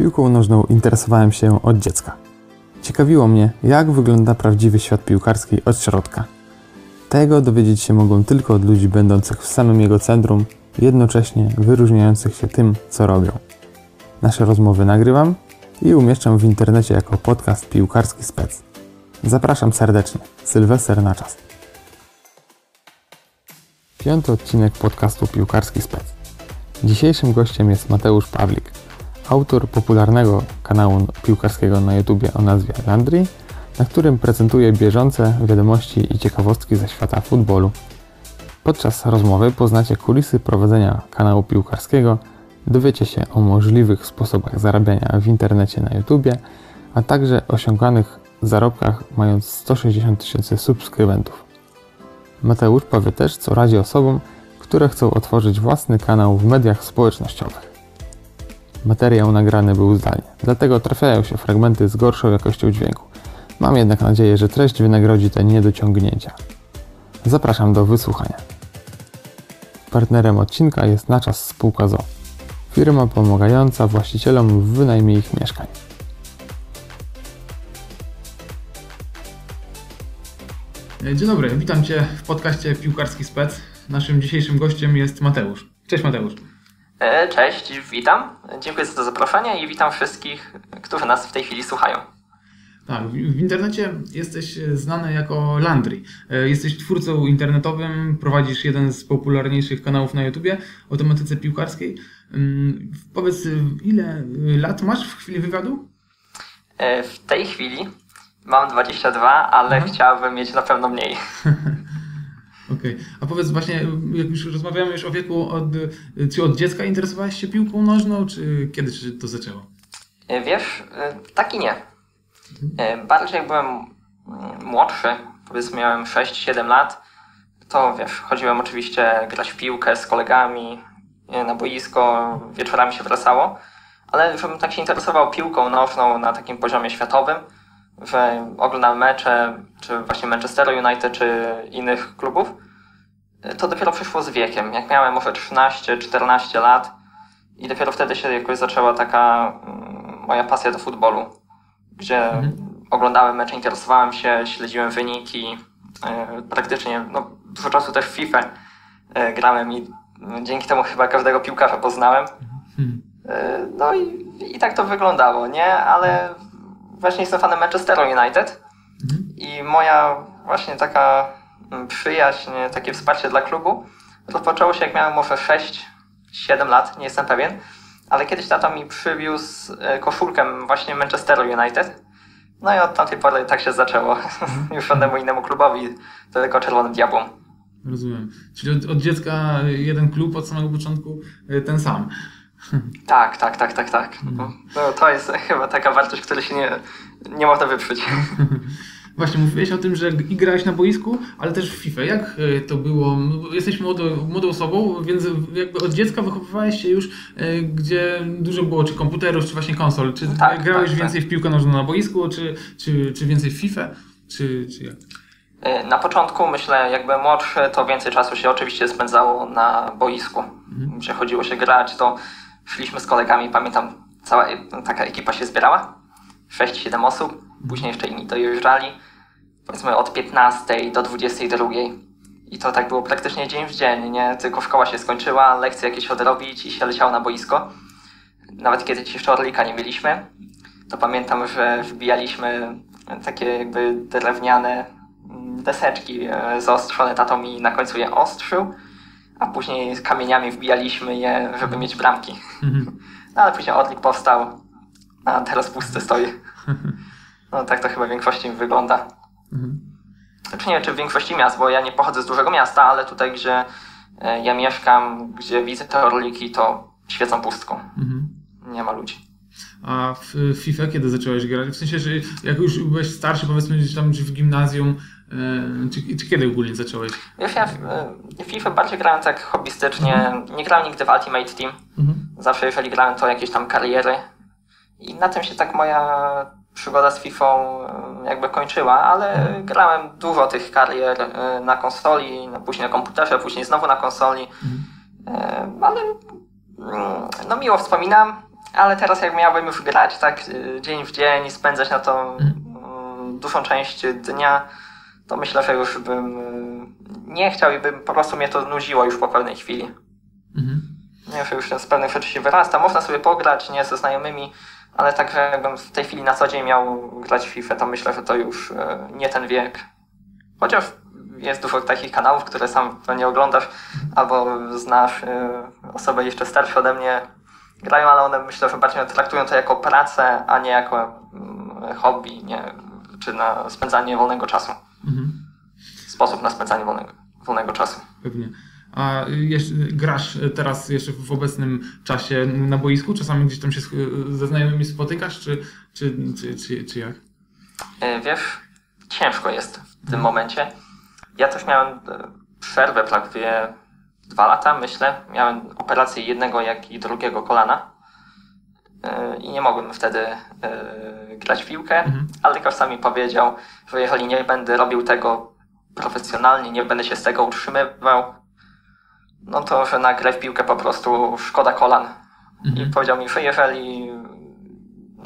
Piłką nożną interesowałem się od dziecka. Ciekawiło mnie, jak wygląda prawdziwy świat piłkarski od środka. Tego dowiedzieć się mogą tylko od ludzi będących w samym jego centrum, jednocześnie wyróżniających się tym, co robią. Nasze rozmowy nagrywam i umieszczam w internecie jako podcast Piłkarski Spec. Zapraszam serdecznie. Sylwester na czas. Piąty odcinek podcastu Piłkarski Spec. Dzisiejszym gościem jest Mateusz Pawlik, autor popularnego kanału piłkarskiego na YouTube o nazwie Landry, na którym prezentuje bieżące wiadomości i ciekawostki ze świata futbolu. Podczas rozmowy poznacie kulisy prowadzenia kanału piłkarskiego, dowiecie się o możliwych sposobach zarabiania w internecie na YouTube, a także osiąganych zarobkach mając 160 tysięcy subskrybentów. Mateusz powie też, co radzi osobom, które chcą otworzyć własny kanał w mediach społecznościowych. Materiał nagrany był zdalnie, dlatego trafiają się fragmenty z gorszą jakością dźwięku. Mam jednak nadzieję, że treść wynagrodzi te niedociągnięcia. Zapraszam do wysłuchania. Partnerem odcinka jest na czas spółka ZO, firma pomagająca właścicielom w wynajmie ich mieszkań. Dzień dobry, witam Cię w podcaście Piłkarski Spec. Naszym dzisiejszym gościem jest Mateusz. Cześć Mateusz. E, Cześć, witam. Dziękuję za to zaproszenie i witam wszystkich, którzy nas w tej chwili słuchają. Tak, w internecie jesteś znany jako Landry. E, Jesteś twórcą internetowym, prowadzisz jeden z popularniejszych kanałów na YouTubie o tematyce piłkarskiej. Ym, Powiedz, ile lat masz w chwili wywiadu? E, W tej chwili mam 22, ale Mhm. chciałbym mieć na pewno mniej. Okej. A powiedz właśnie, jak już rozmawiamy już o wieku, od, czy od dziecka interesowałeś się piłką nożną, czy kiedy się to zaczęło? E, Wiesz, e, tak i nie. E, Bardziej jak byłem mm, młodszy, powiedzmy miałem 6-7 lat, to wiesz, chodziłem oczywiście grać w piłkę z kolegami na boisko, wieczorami się wracało, ale żebym tak się interesował piłką nożną na takim poziomie światowym, że oglądam mecze, czy właśnie Manchesteru United, czy innych klubów, to dopiero przyszło z wiekiem. Jak miałem może 13-14 lat i dopiero wtedy się jakoś zaczęła taka mm, moja pasja do futbolu, gdzie oglądałem mecze, interesowałem się, śledziłem wyniki, e, praktycznie no, dużo czasu też w FIFA e, grałem i mm, dzięki temu chyba każdego piłkarza poznałem. Hmm. E, No i, i tak to wyglądało, nie? Ale właśnie jestem fanem Manchesteru United Mhm. i moja właśnie taka mm, przyjaźń, takie wsparcie dla klubu rozpoczęło się jak miałem może 6-7 lat, nie jestem pewien, ale kiedyś tata mi przywiózł e, koszulkę właśnie Manchesteru United. No i od tamtej pory tak się zaczęło. Już żadnemu innemu klubowi, tylko Czerwonym Diabłom. Rozumiem. Czyli od, od dziecka jeden klub od samego początku y, ten sam. Tak, tak, tak, tak, tak. No, to jest chyba taka wartość, której się nie, nie można wyprzeć. Właśnie mówiłeś o tym, że i grałeś na boisku, ale też w FIFA. Jak y, to było? No, Jesteś młodą, młodą osobą, więc jakby od dziecka wychowywałeś się już, y, gdzie dużo było czy komputerów, czy właśnie konsol. Czy Tak, grałeś tak, więcej w piłkę nożną na boisku, czy, czy, czy więcej w FIFA? Czy, czy jak? Y, Na początku, myślę, jak byłem młodszy, to więcej czasu się oczywiście spędzało na boisku. Gdzie chodziło się grać, to szliśmy z kolegami, pamiętam, cała e- taka ekipa się zbierała. 6-7 osób, później jeszcze inni dojeżdżali. Powiedzmy od 15 do 22. I to tak było praktycznie dzień w dzień, nie? Tylko szkoła się skończyła, lekcje jakieś odrobić i się leciało na boisko. Nawet kiedy jeszcze orlika nie mieliśmy, to pamiętam, że wbijaliśmy takie jakby drewniane deseczki e, zaostrzone, tato mi na końcu je ostrzył, a później z kamieniami wbijaliśmy je, żeby mieć bramki. No ale później Orlik powstał, a teraz pusty stoi. No tak to chyba w większości wygląda. Znaczy nie wiem, czy w większości miast, bo ja nie pochodzę z dużego miasta, ale tutaj, gdzie e, ja mieszkam, gdzie widzę te Orliki, to świecą pustką. Nie ma ludzi. A w FIFA kiedy zacząłeś grać? W sensie, że jak już byłeś starszy, powiedzmy gdzieś tam w gimnazjum, czy, czy kiedy ogólnie zacząłeś? Wiesz, ja w, w FIFA bardziej grałem tak hobbystycznie. Nie grałem nigdy w Ultimate Team. Zawsze jeżeli grałem to jakieś tam kariery. I na tym się tak moja przygoda z FIFA jakby kończyła, ale grałem dużo tych karier e, na konsoli, no później na komputerze, później znowu na konsoli. E, Ale mm, no miło wspominam. ale teraz jak miałbym już grać tak dzień w dzień i spędzać na to mm, dużą część dnia, to myślę, że już bym y, nie chciał i bym po prostu mnie to nudziło już po pewnej chwili. Mhm. Nie, że już z pewnych rzeczy się wyrasta. Można sobie pograć, nie ze znajomymi, ale także jakbym w tej chwili na co dzień miał grać w FIFA, to myślę, że to już e, nie ten wiek. Chociaż jest dużo takich kanałów, które sam nie oglądasz, albo znasz e, osoby jeszcze starsze ode mnie, grają, ale one myślę, że bardziej traktują to jako pracę, a nie jako mm, hobby, nie, czy na spędzanie wolnego czasu. Mhm. Sposób na spędzanie wolnego, wolnego czasu. Pewnie. A jeszcze, grasz teraz jeszcze w obecnym czasie na boisku? Czasami gdzieś tam się ze znajomymi spotykasz, czy, czy, czy, czy, czy jak? E, Wiesz, ciężko jest w tym momencie. Ja też miałem e, przerwę prawie dwa lata, myślę. Miałem operację jednego, jak i drugiego kolana. E, I nie mogłem wtedy e, grać w piłkę, Mhm. ale lekarz mi powiedział, że jeżeli nie będę robił tego profesjonalnie, nie będę się z tego utrzymywał, no to, że na grę w piłkę po prostu szkoda kolan. Mhm. I powiedział mi, że jeżeli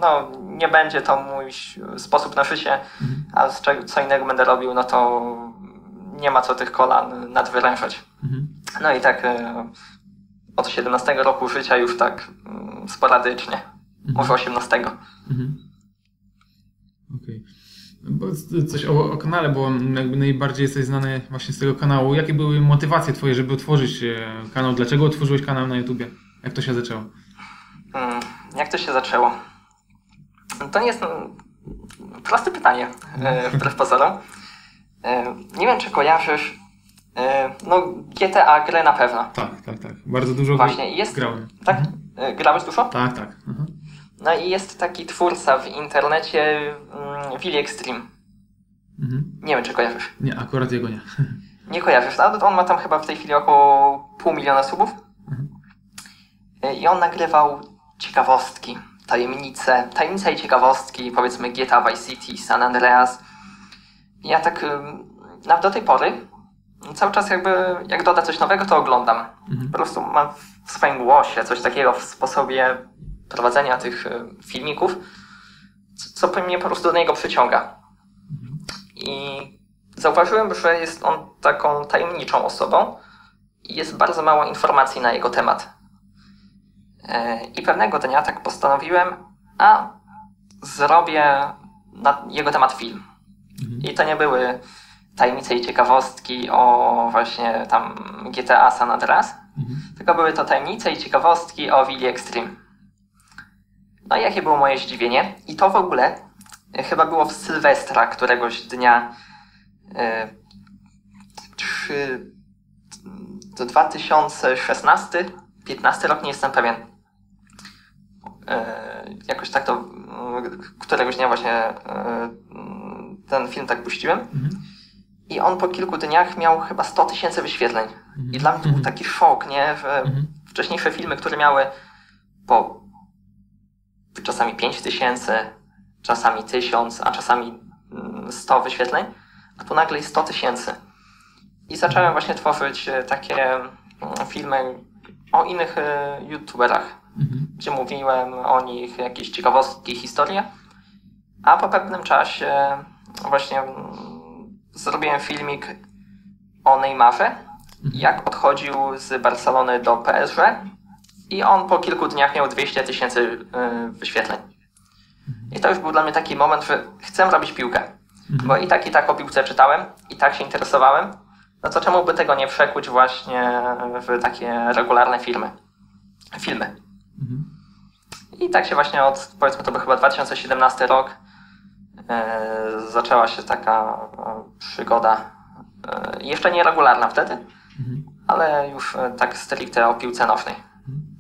no, nie będzie to mój sposób na życie, Mhm. a z czego, co innego będę robił, no to nie ma co tych kolan nadwyrężać. Mhm. No i tak e, od 17 roku życia już tak mm, sporadycznie, może 18. Mhm. Okej. C- Coś o, o kanale, bo jakby najbardziej jesteś znany właśnie z tego kanału. Jakie były motywacje twoje, żeby otworzyć e, kanał? Dlaczego otworzyłeś kanał na YouTubie? Jak to się zaczęło? Mm, Jak to się zaczęło? To nie jest mm, proste pytanie, e, wbrew pozorom. E, Nie wiem, czy kojarzysz. E, No, GTA grę na pewno. Tak, tak, tak. Bardzo dużo Właśnie, jest- grałem. Tak? E, Grałeś dużo? Tak, tak. Aha. No i jest taki twórca w internecie, mm, Willy Extreme. Mhm. Nie wiem, czy kojarzysz. Nie, akurat jego nie. Nie kojarzysz, ale on ma tam chyba w tej chwili około pół miliona subów. Mhm. E, I on nagrywał ciekawostki, tajemnice, tajemnice i ciekawostki, powiedzmy GTA Vice City, San Andreas. I ja tak nawet do tej pory cały czas jakby, jak doda coś nowego, to oglądam. Mhm. Po prostu mam w swoim głosie coś takiego w sposobie prowadzenia tych y, filmików, co, co mnie po prostu do niego przyciąga. I zauważyłem, że jest on taką tajemniczą osobą i jest bardzo mało informacji na jego temat. E, I pewnego dnia tak postanowiłem, a zrobię na jego temat film. Mhm. I to nie były tajemnice i ciekawostki o właśnie tam GTA San Andreas, Mhm. tylko były to tajemnice i ciekawostki o Willy Extreme. No i jakie było moje zdziwienie? I to w ogóle e, chyba było w Sylwestra któregoś dnia e, czy to 2016, 15 rok, nie jestem pewien. E, jakoś tak to któregoś dnia właśnie e, ten film tak puściłem. Mhm. I on po kilku dniach miał chyba 100 tysięcy wyświetleń. I dla mnie to był taki szok, nie? Że Mhm. wcześniejsze filmy, które miały po czasami 5 tysięcy, czasami 1000, a czasami mm, 100 wyświetleń, a tu nagle jest 100 tysięcy. I zacząłem właśnie tworzyć e, takie mm, filmy o innych e, youtuberach, Mhm. gdzie mówiłem o nich jakieś ciekawostki, historie. A po pewnym czasie właśnie mm, zrobiłem filmik o Neymarze, jak odchodził z Barcelony do PSG i on po kilku dniach miał 200 tysięcy y, wyświetleń. I to już był dla mnie taki moment, że chcę robić piłkę. Bo i tak, i tak o piłce czytałem, i tak się interesowałem. No to czemu by tego nie przekuć właśnie w takie regularne filmy? Filmy. Mhm. I tak się właśnie od, powiedzmy to był chyba 2017 rok, zaczęła się taka e, przygoda, e, jeszcze nie regularna wtedy, Mhm. ale już e, tak stricte o piłce nożnej.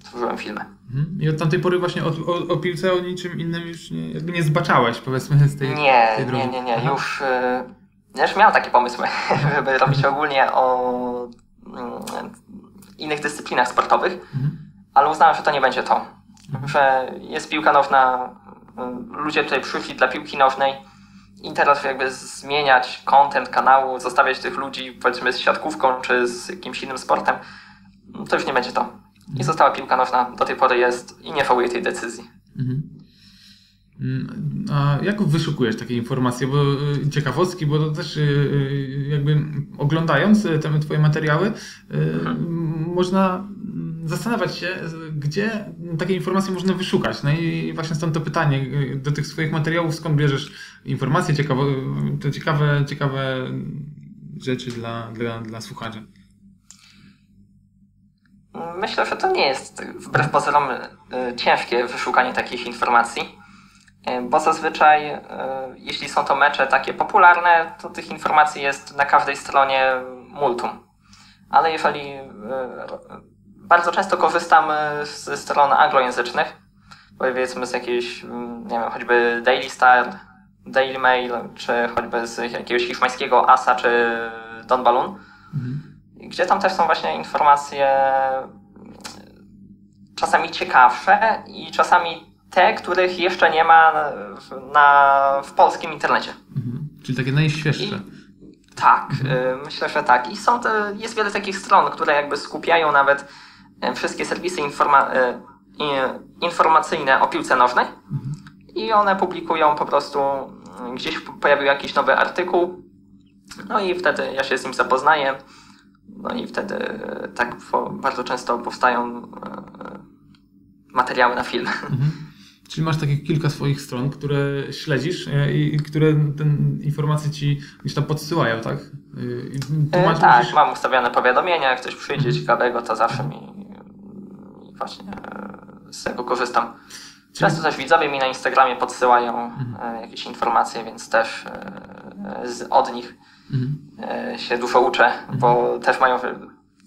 Tworzyłem filmy. Mhm. I od tamtej pory właśnie o, o, o piłce, o niczym innym już nie, jakby nie zbaczałeś, powiedzmy, z tej, Nie, tej drogi. nie, nie, nie, Aha. już, e, już miałem takie pomysły, żeby robić ogólnie o mm, innych dyscyplinach sportowych, Mhm. ale uznałem, że to nie będzie to. Że jest piłka nożna, ludzie tutaj przyszli dla piłki nożnej i teraz jakby zmieniać content kanału, zostawiać tych ludzi powiedzmy z siatkówką czy z jakimś innym sportem, to już nie będzie to. i została piłka nożna, do tej pory jest i nie żałuję tej decyzji. Mhm. Mm, a jak wyszukujesz takie informacje, bo y, ciekawostki, bo to też y, y, jakby oglądając te twoje materiały, można mm, zastanawiać się, gdzie takie informacje można wyszukać. No i właśnie stąd to pytanie do tych swoich materiałów, skąd bierzesz informacje, ciekawe, te ciekawe, ciekawe rzeczy dla, dla, dla słuchaczy. Myślę, że to nie jest wbrew pozorom ciężkie wyszukanie takich informacji E, bo zazwyczaj, e, jeśli są to mecze takie popularne, to tych informacji jest na każdej stronie multum. Ale jeżeli e, bardzo często korzystam ze stron anglojęzycznych, powiedzmy z jakiejś, mm, nie wiem, choćby Daily Star, Daily Mail, czy choćby z jakiegoś hiszpańskiego ASA, czy Don Balloon, mhm. gdzie tam też są właśnie informacje czasami ciekawsze i czasami te, których jeszcze nie ma na, w polskim internecie. Mhm. Czyli takie najświeższe. I, tak, mhm. Y, myślę, że tak. I są te, jest wiele takich stron, które jakby skupiają nawet wszystkie serwisy informa, y, informacyjne o piłce nożnej mhm. i one publikują po prostu, gdzieś pojawił jakiś nowy artykuł, no i wtedy ja się z nim zapoznaję, no i wtedy tak bardzo często powstają materiały na film. Mhm. Czyli masz takie kilka swoich stron, które śledzisz e, i które ten informacje ci gdzieś tam podsyłają, tak? E, e tak, musisz... mam ustawione powiadomienia, jak coś przyjdzie mhm. ciekawego, to zawsze mi właśnie e, z tego korzystam. Często też widzowie mi na Instagramie podsyłają mhm. jakieś informacje, więc też z, od nich mhm. się dużo uczę, mhm. bo też mają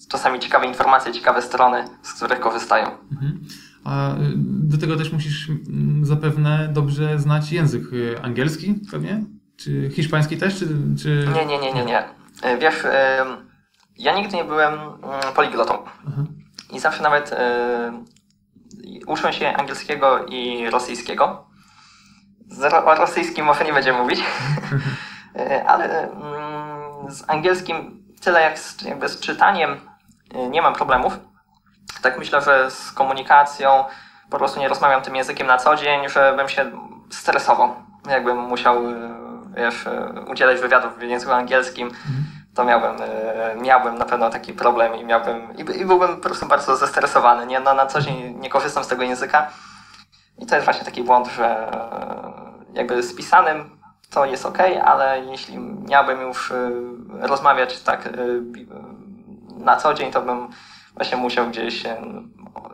czasami ciekawe informacje, ciekawe strony, z których korzystają. A y, do tego też musisz mm, zapewne dobrze znać język y, angielski, pewnie? Czy hiszpański też? Czy, czy... Nie, nie, nie, nie, nie. Wiesz, ja nigdy nie byłem mm, poliglotą. I zawsze nawet uczę się angielskiego i rosyjskiego. O rosyjskim może nie będziemy mówić, ale mm, z angielskim tyle jak z, jakby z czytaniem nie mam problemów tak myślę, że z komunikacją po prostu nie rozmawiam tym językiem na co dzień, żebym się stresował. Jakbym musiał, e, wiesz, e, udzielać wywiadów w języku angielskim, to miałbym, e, miałbym na pewno taki problem i miałbym, i, byłbym po prostu bardzo zestresowany. Nie, no, na co dzień nie korzystam z tego języka. I to jest właśnie taki błąd, że jakby z pisanym to jest ok, ale jeśli miałbym już rozmawiać tak na co dzień, to bym właśnie musiał gdzieś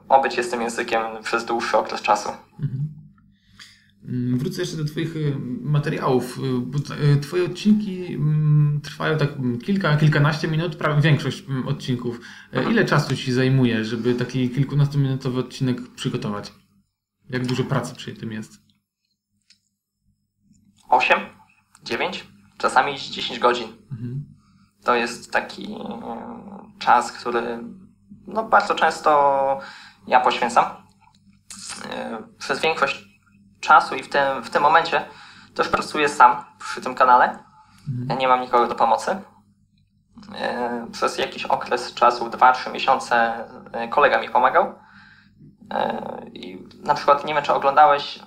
obyć się z tym językiem przez dłuższy okres czasu. Mhm. Mm, wrócę jeszcze do Twoich y, materiałów, y, y, Twoje odcinki mm, trwają tak kilka, kilkanaście minut, prawie większość mm, odcinków. E. Ile czasu Ci zajmuje, żeby taki kilkunastominutowy odcinek przygotować? Jak dużo pracy przy tym jest? 8, 9, czasami 10 godzin. Mhm. To jest taki czas, który no, bardzo często ja poświęcam. Przez większość czasu i w tym, w tym momencie też pracuję sam przy tym kanale. Mhm. Ja nie mam nikogo do pomocy. E, przez jakiś okres czasu, 2-3 miesiące, e, kolega mi pomagał. I na przykład, nie wiem, czy oglądałeś,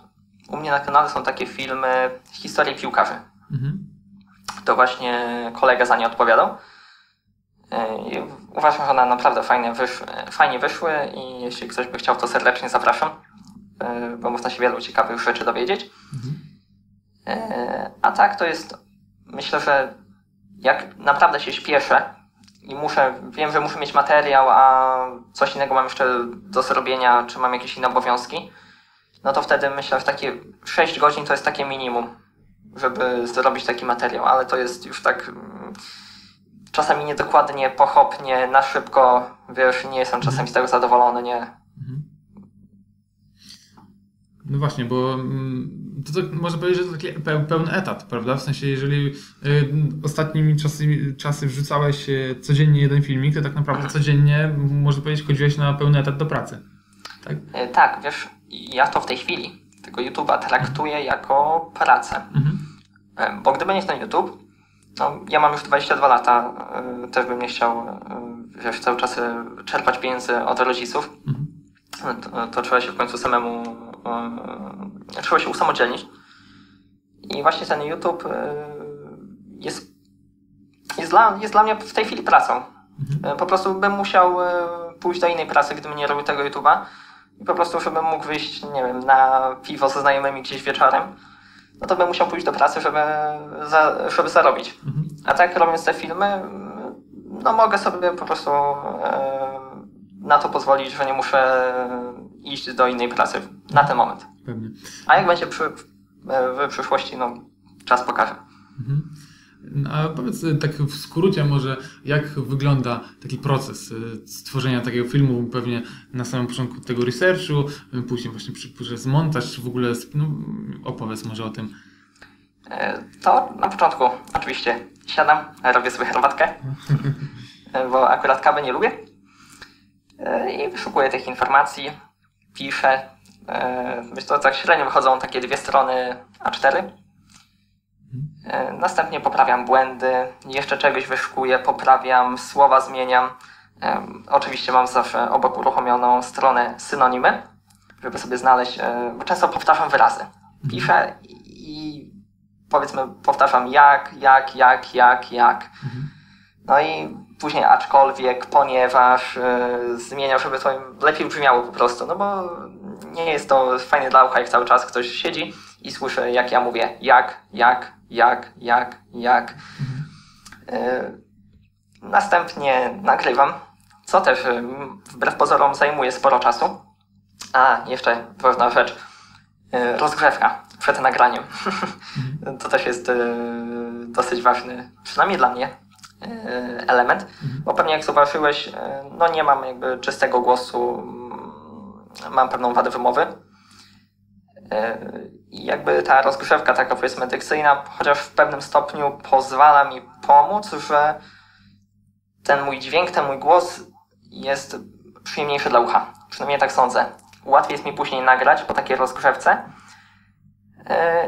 u mnie na kanale są takie filmy historii piłkarzy. Mhm. To właśnie kolega za nie odpowiadał. I uważam, że one naprawdę fajnie wyszły, fajnie wyszły i jeśli ktoś by chciał, to serdecznie zapraszam, e, bo można się wielu ciekawych rzeczy dowiedzieć. Mhm. E, a tak to jest, myślę, że jak naprawdę się śpieszę i muszę, wiem, że muszę mieć materiał, a coś innego mam jeszcze do zrobienia, czy mam jakieś inne obowiązki, no to wtedy myślę, że takie 6 godzin to jest takie minimum, żeby zrobić taki materiał, ale to jest już tak czasami niedokładnie, pochopnie, na szybko, wiesz, nie jestem czasami z tego zadowolony, nie. Mhm. No właśnie, bo mm, to, to można powiedzieć, że to taki pełny etat, prawda? W sensie, jeżeli y, ostatnimi czasy, czasy wrzucałeś y, codziennie jeden filmik, to tak naprawdę mhm. codziennie, można powiedzieć, chodziłeś na pełny etat do pracy. Tak? Y, tak, wiesz, ja to w tej chwili tego YouTube'a traktuję jako pracę. Mhm. Bo gdyby nie ten YouTube, no, ja mam już 22 lata, y, też bym nie chciał wiesz, cały czas czerpać pieniędzy od rodziców. Mhm. To, to trzeba się w końcu samemu, trzeba się usamodzielnić. I właśnie ten YouTube y, jest, jest, dla, jest dla mnie w tej chwili pracą. Y, Po prostu bym musiał pójść do innej pracy, gdybym nie robił tego YouTube'a. I po prostu, żebym mógł wyjść, nie wiem, na piwo ze znajomymi gdzieś wieczorem, no to bym musiał pójść do pracy, żeby, za, żeby zarobić. Mhm. A tak robiąc te filmy, no mogę sobie po prostu e, na to pozwolić, że nie muszę iść do innej pracy na ten moment. Pewnie. A jak będzie przy, w przyszłości, no czas pokaże. Mhm. No, a powiedz y, tak w skrócie może, jak wygląda taki proces y, stworzenia takiego filmu, pewnie na samym początku tego researchu, y, później właśnie przez montaż, czy w ogóle, no, opowiedz może o tym. E, To na początku oczywiście siadam, robię sobie herbatkę, e, bo akurat kawy nie lubię. I wyszukuję tych informacji, piszę. Myślę, że tak średnio wychodzą takie dwie strony A4. E, Następnie poprawiam błędy, jeszcze czegoś wyszukuję, poprawiam, słowa zmieniam. E, Oczywiście mam zawsze obok uruchomioną stronę synonimy, żeby sobie znaleźć, e, bo często powtarzam wyrazy. Piszę i powiedzmy powtarzam jak, jak, jak, jak, jak. No i później aczkolwiek, ponieważ yy, zmieniam, żeby to lepiej brzmiało po prostu, no bo nie jest to fajne dla ucha, jak cały czas ktoś siedzi i słyszy, jak ja mówię jak, jak, jak, jak, jak. Yy, następnie nagrywam, co też yy, wbrew pozorom zajmuje sporo czasu. A, jeszcze ważna rzecz, rozgrzewka przed nagraniem. to też jest dosyć ważny, przynajmniej dla mnie, element, bo pewnie jak zauważyłeś, yy, no nie mam jakby czystego głosu, mm, mam pewną wadę wymowy. Yy, I jakby ta rozgrzewka taka powiedzmy dykcyjna, chociaż w pewnym stopniu pozwala mi pomóc, że ten mój dźwięk, ten mój głos jest przyjemniejszy dla ucha. Przynajmniej tak sądzę. Łatwiej jest mi później nagrać po takiej rozgrzewce,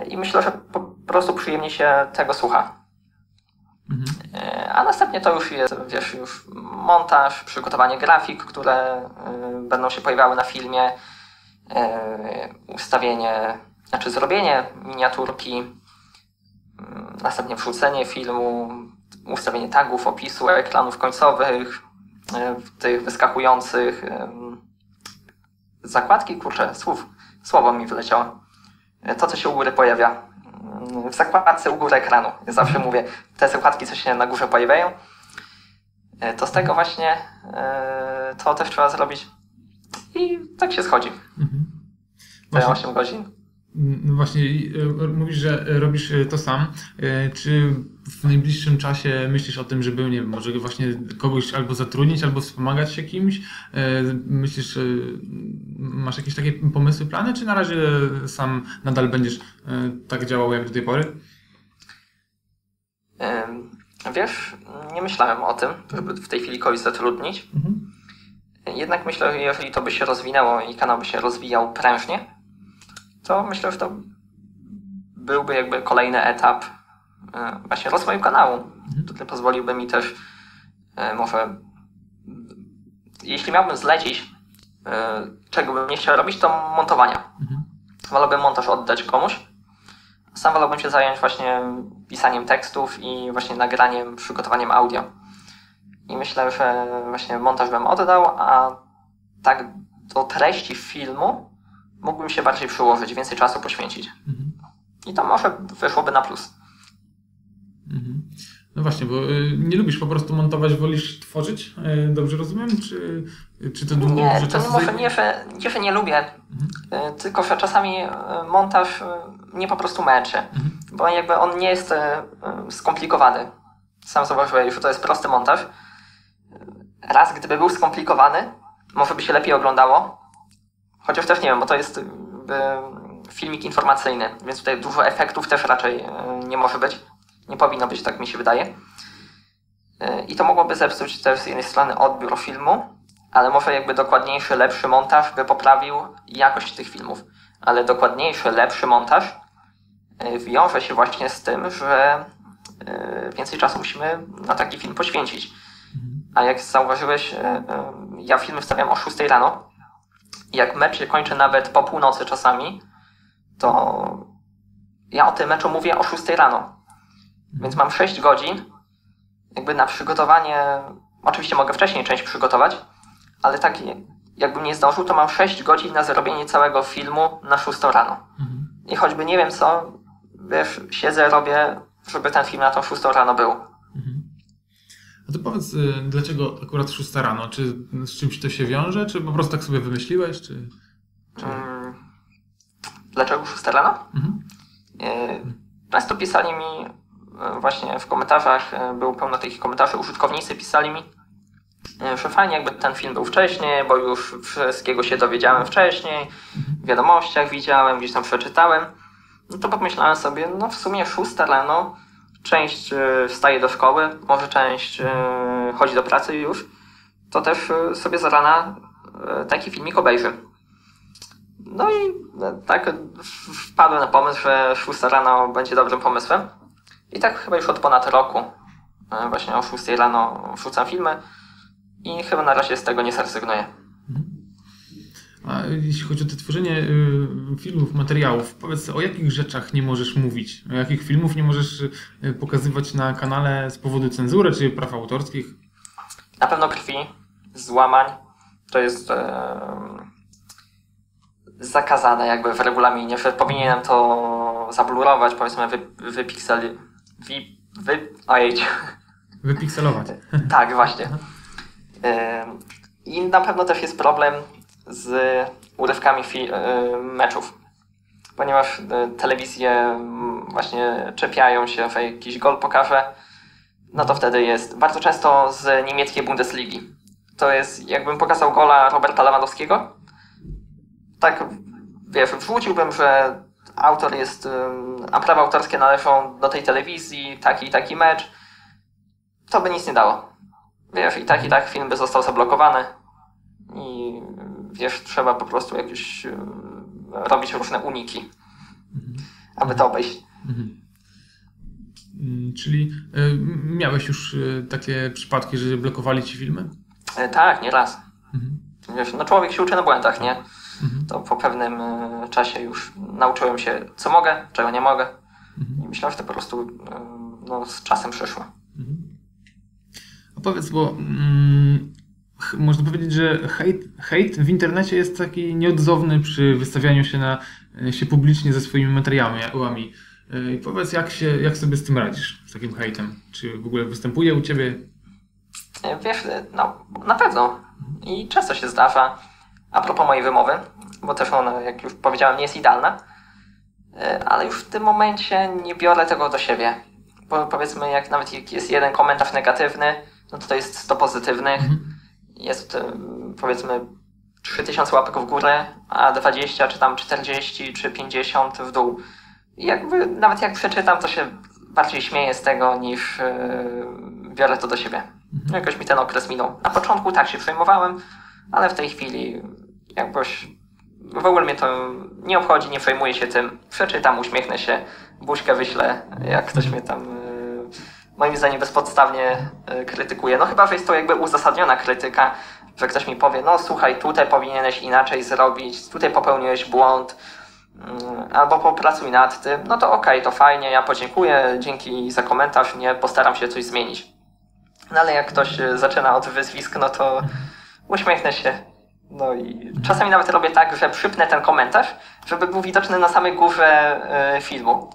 i myślę, że po prostu przyjemnie się tego słucha. A następnie to już jest, wiesz, już montaż, przygotowanie grafik, które yy, będą się pojawiały na filmie, yy, ustawienie, znaczy zrobienie miniaturki, yy, następnie wrzucenie filmu, ustawienie tagów, opisu, ekranów końcowych, tych wyskakujących, zakładki, kurczę, słów, słowo mi wyleciało to, co się u góry pojawia. W zakładce u góry ekranu. Ja zawsze mówię, te zakładki, co się na górze pojawiają, to z tego właśnie e, to też trzeba zrobić. I tak się schodzi. Mhm. Te Właśnie, 8 godzin. No właśnie y, mówisz, że robisz y, to sam. Czy w najbliższym czasie myślisz o tym, żeby, nie wiem, może właśnie kogoś albo zatrudnić, albo wspomagać się kimś? Myślisz, masz jakieś takie pomysły, plany, czy na razie sam nadal będziesz tak działał jak do tej pory? Wiesz, nie myślałem o tym, żeby w tej chwili kogoś zatrudnić. Mhm. Jednak myślę, że jeżeli to by się rozwinęło i kanał by się rozwijał prężnie, to myślę, że to byłby jakby kolejny etap e, właśnie rozwoju kanału, który pozwoliłby mi też e, może jeśli miałbym zlecić e, czego bym nie chciał robić, to montowania. Mhm. Wolałbym montaż oddać komuś. Sam wolałbym się zająć właśnie pisaniem tekstów i właśnie nagraniem, przygotowaniem audio. I myślę, że właśnie montaż bym oddał, a tak do treści filmu mógłbym się bardziej przyłożyć, więcej czasu poświęcić. Mhm. I to może wyszłoby na plus. Mhm. No właśnie, bo y, nie lubisz po prostu montować, wolisz tworzyć? Y, Dobrze rozumiem? Czy, czy to dużo Nie, to zajmuje? nie, że, nie, że nie lubię, y, tylko że czasami montaż mnie po prostu męczy, bo jakby on nie jest skomplikowany. Sam zauważyłeś, że to jest prosty montaż. Raz, gdyby był skomplikowany, może by się lepiej oglądało, chociaż też nie wiem, bo to jest y, y, filmik informacyjny, więc tutaj dużo efektów też raczej y, nie może być. Nie powinno być, tak mi się wydaje. I to mogłoby zepsuć też z jednej strony odbiór filmu, ale może jakby dokładniejszy, lepszy montaż by poprawił jakość tych filmów. Ale dokładniejszy, lepszy montaż wiąże się właśnie z tym, że więcej czasu musimy na taki film poświęcić. A jak zauważyłeś, ja filmy wstawiam o 6 rano. Jak mecz się kończy nawet po północy czasami, to ja o tym meczu mówię o 6 rano. Więc mam 6 godzin jakby na przygotowanie. Oczywiście mogę wcześniej część przygotować, ale tak jakbym nie zdążył, to mam 6 godzin na zrobienie całego filmu na 6 rano. I choćby nie wiem co, wiesz, siedzę, robię, żeby ten film na tą 6 rano był. A to powiedz, y, dlaczego akurat 6 rano? Czy z czymś to się wiąże, czy po prostu tak sobie wymyśliłeś, czy... czy... Mm, dlaczego 6 rano? Mhm. Y, Często pisali mi y, właśnie w komentarzach, y, było pełno takich komentarzy, użytkownicy pisali mi, y, że fajnie jakby ten film był wcześniej, bo już wszystkiego się dowiedziałem wcześniej, w wiadomościach widziałem, gdzieś tam przeczytałem. No to pomyślałem sobie, no w sumie 6 rano, część y, wstaje do szkoły, może część y, chodzi do pracy już, to też y, sobie za rana taki filmik obejrzy. No i e, tak wpadłem na pomysł, że 6 rano będzie dobrym pomysłem. I tak chyba już od ponad roku e, właśnie o 6 rano wrzucam filmy i chyba na razie z tego nie zrezygnuję. A jeśli chodzi o to tworzenie y, filmów, materiałów, powiedz o jakich rzeczach nie możesz mówić? O jakich filmów nie możesz y, pokazywać na kanale z powodu cenzury czy praw autorskich? Na pewno krwi, złamań, to jest zakazane jakby w regulaminie, powinienem to zablurować, powiedzmy wy, wypikseli... Wy, wy, ojej, Wypikselować. Tak, właśnie. I na pewno też jest problem z urywkami y, meczów. Ponieważ y, telewizje mm, właśnie czepiają się, że jakiś gol pokaże, no to wtedy jest bardzo często z niemieckiej Bundesligi. To jest, jakbym pokazał gola Roberta Lewandowskiego, tak, wiesz, wrzuciłbym, że autor jest, a prawa autorskie należą do tej telewizji, taki i taki mecz, to by nic nie dało. Wiesz, i tak, i tak film by został zablokowany. Wiesz, trzeba po prostu jakieś e, robić różne uniki, aby to obejść. Mhm. Mm, Czyli y, miałeś już y, takie przypadki, że blokowali ci filmy? E, Tak, nie raz. Mhm. Wiesz, no człowiek się uczy na błędach, nie? Mhm. To po pewnym e, czasie już nauczyłem się, co mogę, czego nie mogę. Mhm. I myślałem, że to po prostu e, no, z czasem przyszło. Mhm. A powiedz, bo mm, można powiedzieć, że hejt, hejt w internecie jest taki nieodzowny przy wystawianiu się na się publicznie ze swoimi materiałami. Y, I powiedz, jak, się, jak sobie z tym radzisz, z takim hejtem? Czy w ogóle występuje u ciebie? E, Wiesz, e, no na pewno. I często się zdarza. A propos mojej wymowy, bo też ona, jak już powiedziałem, nie jest idealna, e, ale już w tym momencie nie biorę tego do siebie. Bo powiedzmy, jak nawet jest jeden komentarz negatywny, no to to jest 100 pozytywnych. Jest powiedzmy 3000 łapek w górę, a 20 czy tam 40 czy 50 w dół. I jakby nawet jak przeczytam, to się bardziej śmieję z tego niż e, biorę to do siebie. Jakoś mi ten okres minął. Na początku tak się przejmowałem, ale w tej chwili jakoś w ogóle mnie to nie obchodzi, nie przejmuję się tym. Przeczytam, uśmiechnę się, buźkę wyślę, jak ktoś mnie tam moim zdaniem bezpodstawnie e, krytykuje. No chyba, że jest to jakby uzasadniona krytyka, że ktoś mi powie, no słuchaj, tutaj powinieneś inaczej zrobić, tutaj popełniłeś błąd, mm, albo popracuj nad tym, no to okej, to fajnie, ja podziękuję, dzięki za komentarz, nie postaram się coś zmienić. No ale jak ktoś e, zaczyna od wyzwisk, no to uśmiechnę się. No i czasami nawet robię tak, że przypnę ten komentarz, żeby był widoczny na samej górze e, filmu.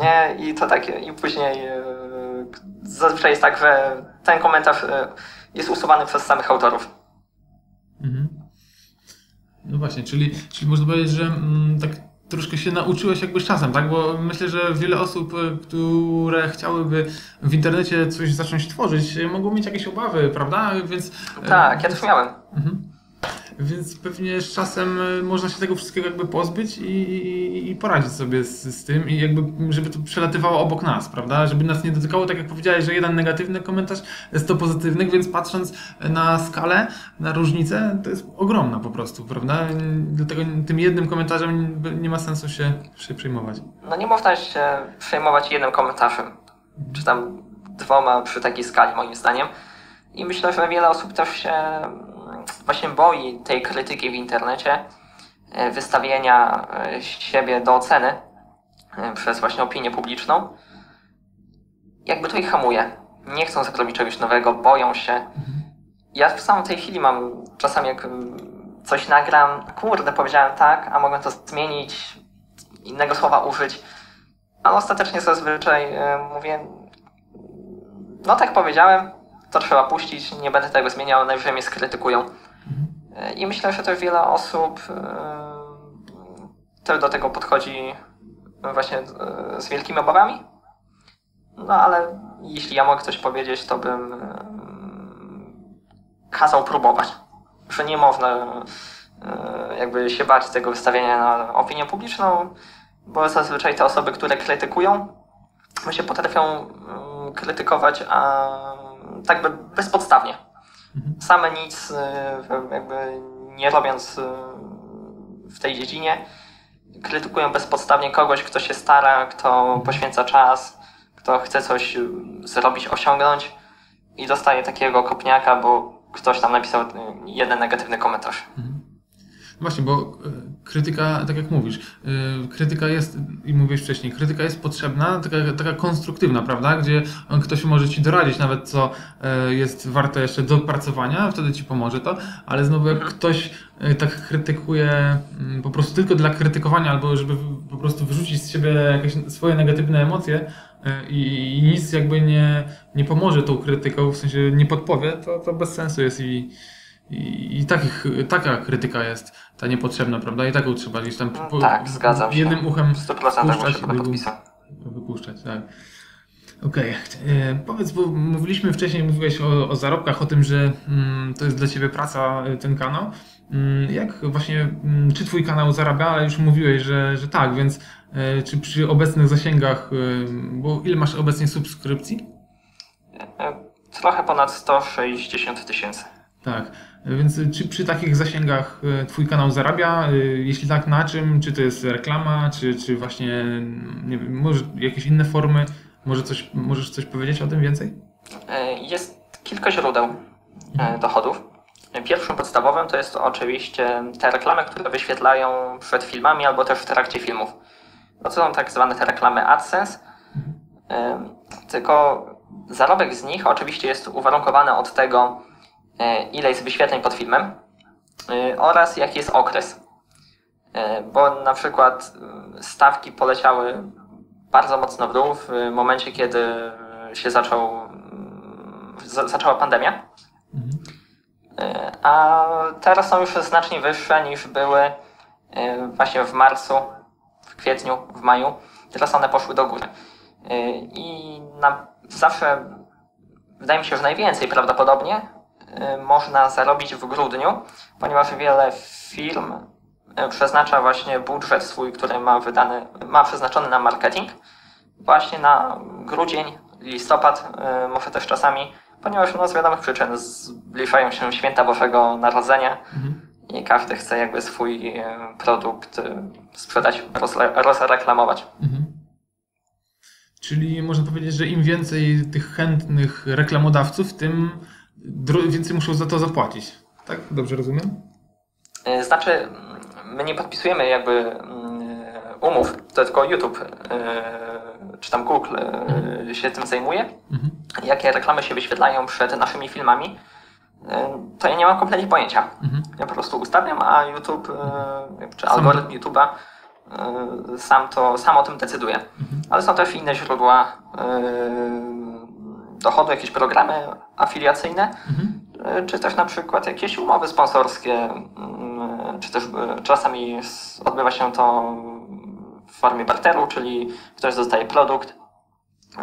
Nie? I to tak, i później zazwyczaj jest tak, że ten komentarz e, jest usuwany przez samych autorów. Mhm. No właśnie, czyli, czyli można powiedzieć, że mm, tak troszkę się nauczyłeś jakby z czasem, tak? Bo myślę, że wiele osób, y, które chciałyby w internecie coś zacząć tworzyć, y, mogą mieć jakieś obawy, prawda? Więc, Tak, ja też miałem. Mhm. Więc pewnie z czasem y, można się tego wszystkiego jakby pozbyć i, i, i poradzić sobie z, z tym i jakby, żeby to przelatywało obok nas, prawda? Żeby nas nie dotykało, tak jak powiedziałeś, że jeden negatywny komentarz jest 100 pozytywnych, więc patrząc na skalę, na różnicę, to jest ogromna po prostu, prawda? Dlatego tym jednym komentarzem nie ma sensu się, się przejmować. No nie można się przejmować jednym komentarzem. czy tam dwoma przy takiej skali moim zdaniem. I myślę, że wiele osób też się właśnie boi tej krytyki w internecie, e, wystawienia e, siebie do oceny e, przez właśnie opinię publiczną. Jakby to ich hamuje. Nie chcą zrobić czegoś nowego, boją się. Ja w samej tej chwili mam czasami jak mm, coś nagram, kurde, powiedziałem tak, a mogłem to zmienić, innego słowa użyć. Ale ostatecznie zazwyczaj mówię, no tak powiedziałem, to trzeba puścić, nie będę tego zmieniał, najwyżej mnie skrytykują. I myślę, że też wiele osób też do tego podchodzi właśnie z wielkimi obawami. No ale jeśli ja mogę coś powiedzieć, to bym kazał próbować. Że nie można jakby się bać tego wystawienia na opinię publiczną, bo zazwyczaj te osoby, które krytykują, się potrafią krytykować, a tak bezpodstawnie. Mhm. Same nic, y, jakby nie robiąc y, w tej dziedzinie, krytykują bezpodstawnie kogoś, kto się stara, kto mhm. poświęca czas, kto chce coś y, zrobić, osiągnąć i dostaje takiego kopniaka, bo ktoś tam napisał jeden negatywny komentarz. Mhm. Właśnie, bo krytyka, tak jak mówisz, e, krytyka jest, i mówiłeś wcześniej, krytyka jest potrzebna, taka, taka konstruktywna, prawda? Gdzie ktoś może ci doradzić nawet, co e, jest warte jeszcze do opracowania, wtedy ci pomoże to, ale znowu jak ktoś tak krytykuje mm, po prostu tylko dla krytykowania, albo żeby po prostu wyrzucić z siebie jakieś swoje negatywne emocje, i, i nic jakby nie, nie pomoże tą krytyką, w sensie nie podpowie, to, to bez sensu jest i, i, i takich, taka krytyka jest ta niepotrzebna, prawda? I taką trzeba gdzieś tam no, tak, zgadzam się. jednym uchem 100% wpuszczać i wypuszczać. Tak. Okej, okay. E, powiedz, bo mówiliśmy wcześniej, mówiłeś o, o zarobkach, o tym, że mm, to jest dla Ciebie praca, e, ten kanał. Mm, jak właśnie, mm, czy Twój kanał zarabia, ale już mówiłeś, że, że tak, więc e, czy przy obecnych zasięgach, bo ile masz obecnie subskrypcji? Trochę ponad 160 tysięcy. Tak. Więc czy przy takich zasięgach e, Twój kanał zarabia? E, jeśli tak, na czym? Czy to jest reklama, czy, czy właśnie nie wiem, może jakieś inne formy? Może coś, możesz coś powiedzieć o tym więcej? E, jest kilka źródeł dochodów. Pierwszym podstawowym to jest oczywiście te reklamy, które wyświetlają przed filmami albo też w trakcie filmów. No to są tak zwane te reklamy AdSense. Tylko zarobek z nich oczywiście jest uwarunkowany od tego, E, ile jest wyświetleń pod filmem e, oraz jaki jest okres. E, bo na przykład stawki poleciały bardzo mocno w dół w momencie, kiedy się zaczął, zaczęła pandemia. A teraz są już znacznie wyższe niż były właśnie w marcu, w kwietniu, w maju. Teraz one poszły do góry. I na, zawsze wydaje mi się, że najwięcej prawdopodobnie można zarobić w grudniu, ponieważ wiele firm y, przeznacza właśnie budżet swój, który ma wydany, ma przeznaczony na marketing właśnie na grudzień, listopad, y, może też czasami, ponieważ no, z wiadomych przyczyn zbliżają się święta Bożego Narodzenia mhm. i każdy chce jakby swój produkt sprzedać, rozreklamować. Mhm. Czyli można powiedzieć, że im więcej tych chętnych reklamodawców, tym więcej muszą za to zapłacić. Tak? Dobrze rozumiem? E, znaczy, my nie podpisujemy jakby mm, umów, to tylko YouTube e, czy tam Google e, mhm. się tym zajmuje. Mhm. Jakie reklamy się wyświetlają przed naszymi filmami, to ja nie mam kompletnie pojęcia. Mhm. Ja po prostu ustawiam, a YouTube czy sam algorytm YouTube'a sam, to, sam o tym decyduje. Mhm. Ale są też inne źródła dochodu, jakieś programy afiliacyjne, mhm. czy też na przykład jakieś umowy sponsorskie, czy też e, czasami odbywa się to w formie barteru, czyli ktoś dostaje produkt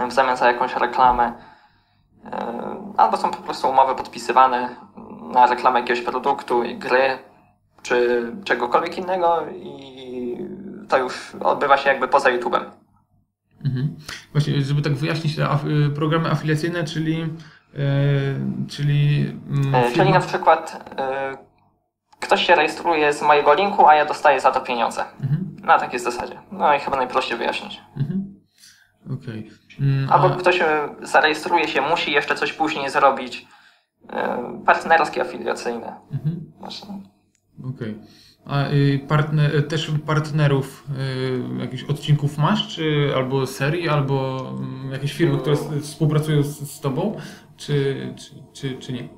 w zamian za jakąś reklamę, e, albo są po prostu umowy podpisywane na reklamę jakiegoś produktu, gry, czy czegokolwiek innego i to już odbywa się jakby poza YouTube'em. Mhm. Właśnie, żeby tak wyjaśnić, te y, programy afiliacyjne, czyli. Yy, czyli, yy, czyli na przykład yy, ktoś się rejestruje z mojego linku, a ja dostaję za to pieniądze. Mhm. Na takiej zasadzie. No i chyba najprościej wyjaśnić. Mhm. Okej. Mm, Albo a- ktoś e, zarejestruje się, musi jeszcze coś później zrobić. E, Partnerskie, afiliacyjne. Mhm. Właśnie. Okej. A y, partner, y, też partnerów y, jakichś odcinków masz, czy albo serii, albo mm, jakieś firmy, które s- współpracują z, z tobą, czy, czy, czy, czy nie?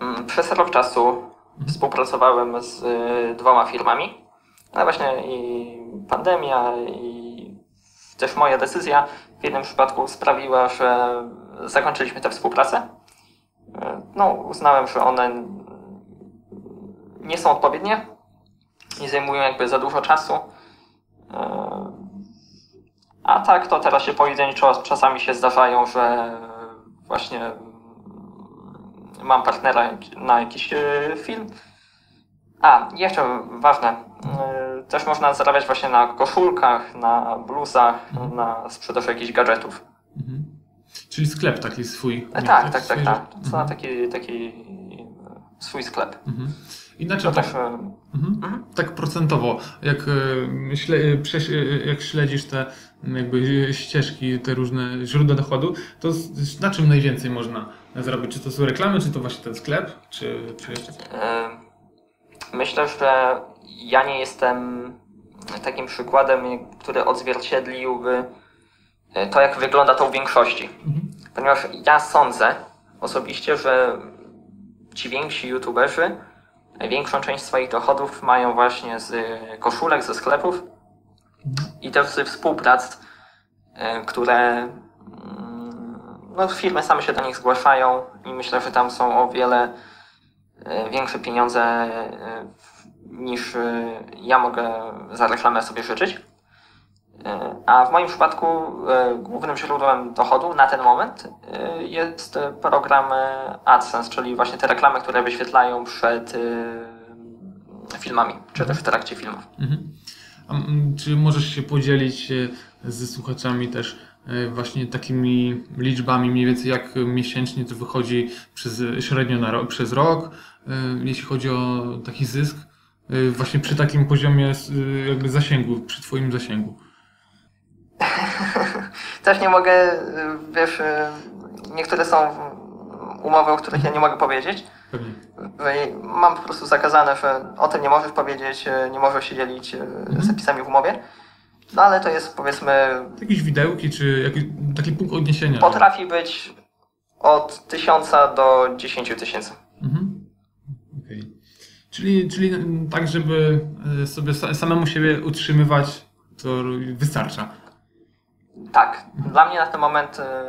Mm, Przez rok czasu współpracowałem z y, dwoma firmami, ale właśnie i pandemia, i też moja decyzja w jednym przypadku sprawiła, że zakończyliśmy tę współpracę. No, uznałem, że one nie są odpowiednie i zajmują jakby za dużo czasu. Y, A tak, to teraz się pojedynczo czasami się zdarzają, że właśnie mam partnera na jakiś e, film. A, jeszcze ważne. e, Też można zarabiać właśnie na koszulkach, na bluzach, na sprzedaży jakichś gadżetów. Mhm. Czyli sklep taki swój. E, Tak, tak, tak, tak. To Mhm. na taki, taki e, swój sklep. Mhm. I na To czym tak, e, mhm. tak procentowo, jak, e, śle, e, jak śledzisz te jakby ścieżki, te różne źródła dochodu, to na czym najwięcej można zrobić? Czy to są reklamy, czy to właśnie ten sklep, czy, czy myślę, że ja nie jestem takim przykładem, który odzwierciedliłby to, jak wygląda to u większości. Mhm. Ponieważ ja sądzę osobiście, że ci więksi youtuberzy większą część swoich dochodów mają właśnie z koszulek, ze sklepów i też z współprac, e, które mm, no, firmy same się do nich zgłaszają i myślę, że tam są o wiele e, większe pieniądze e, niż e, ja mogę za reklamę sobie życzyć. E, A w moim przypadku e, głównym źródłem dochodu na ten moment e, jest program AdSense, czyli właśnie te reklamy, które wyświetlają przed filmami, czy też w trakcie filmów. Mhm. A, mm, czy możesz się podzielić ze słuchaczami też właśnie takimi liczbami, mniej więcej jak miesięcznie to wychodzi przez, średnio na rok, przez rok, jeśli chodzi o taki zysk, właśnie przy takim poziomie jakby zasięgu, przy Twoim zasięgu? Też nie mogę, wiesz, e, niektóre są umowy, o których ja nie mogę powiedzieć. Że Mam po prostu zakazane, że o tym nie możesz powiedzieć, e, nie możesz się dzielić e, zapisami w umowie. No ale to jest powiedzmy, Jakieś widełki, czy jakiś taki punkt odniesienia? potrafi być od 1000 do 10 tysięcy. Mhm. Okej. Czyli, czyli tak, żeby sobie sa- samemu siebie utrzymywać, to wystarcza. Tak, dla mnie na ten moment e,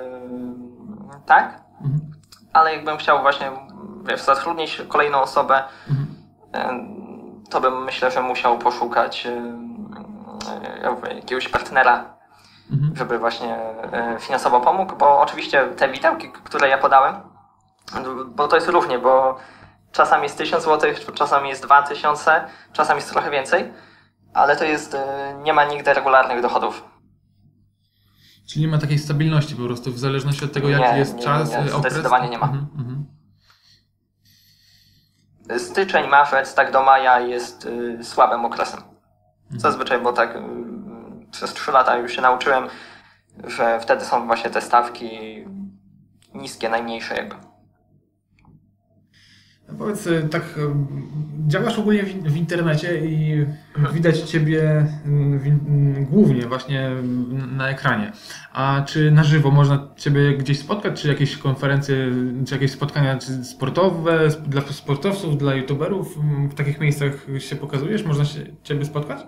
tak, Mhm. ale jakbym chciał właśnie wiesz, zatrudnić kolejną osobę, Mhm. e, to bym myślę, że musiał poszukać e, jakiegoś partnera, Mhm. żeby właśnie finansowo pomógł, bo oczywiście te widełki, które ja podałem, bo to jest różnie, bo czasami jest 1000 zł, czasami jest 2000, czasami jest trochę więcej, ale to jest, nie ma nigdy regularnych dochodów. Czyli nie ma takiej stabilności po prostu, w zależności od tego, Nie, jaki jest nie, czas, nie, e, okres. zdecydowanie nie ma. Mhm, mhm. Styczeń, marzec, tak do maja jest y, słabym okresem. Mhm. Zazwyczaj, bo tak y, przez 3 lata już się nauczyłem, że wtedy są właśnie te stawki niskie, najmniejsze jakby. No Powiedz, e, tak, e, działasz ogólnie w, w internecie i widać Ciebie mm, w, mm, głównie właśnie na ekranie. A czy na żywo można Ciebie gdzieś spotkać, czy jakieś konferencje, czy jakieś spotkania sportowe dla sportowców, dla youtuberów mm, w takich miejscach się pokazujesz? Można się Ciebie spotkać?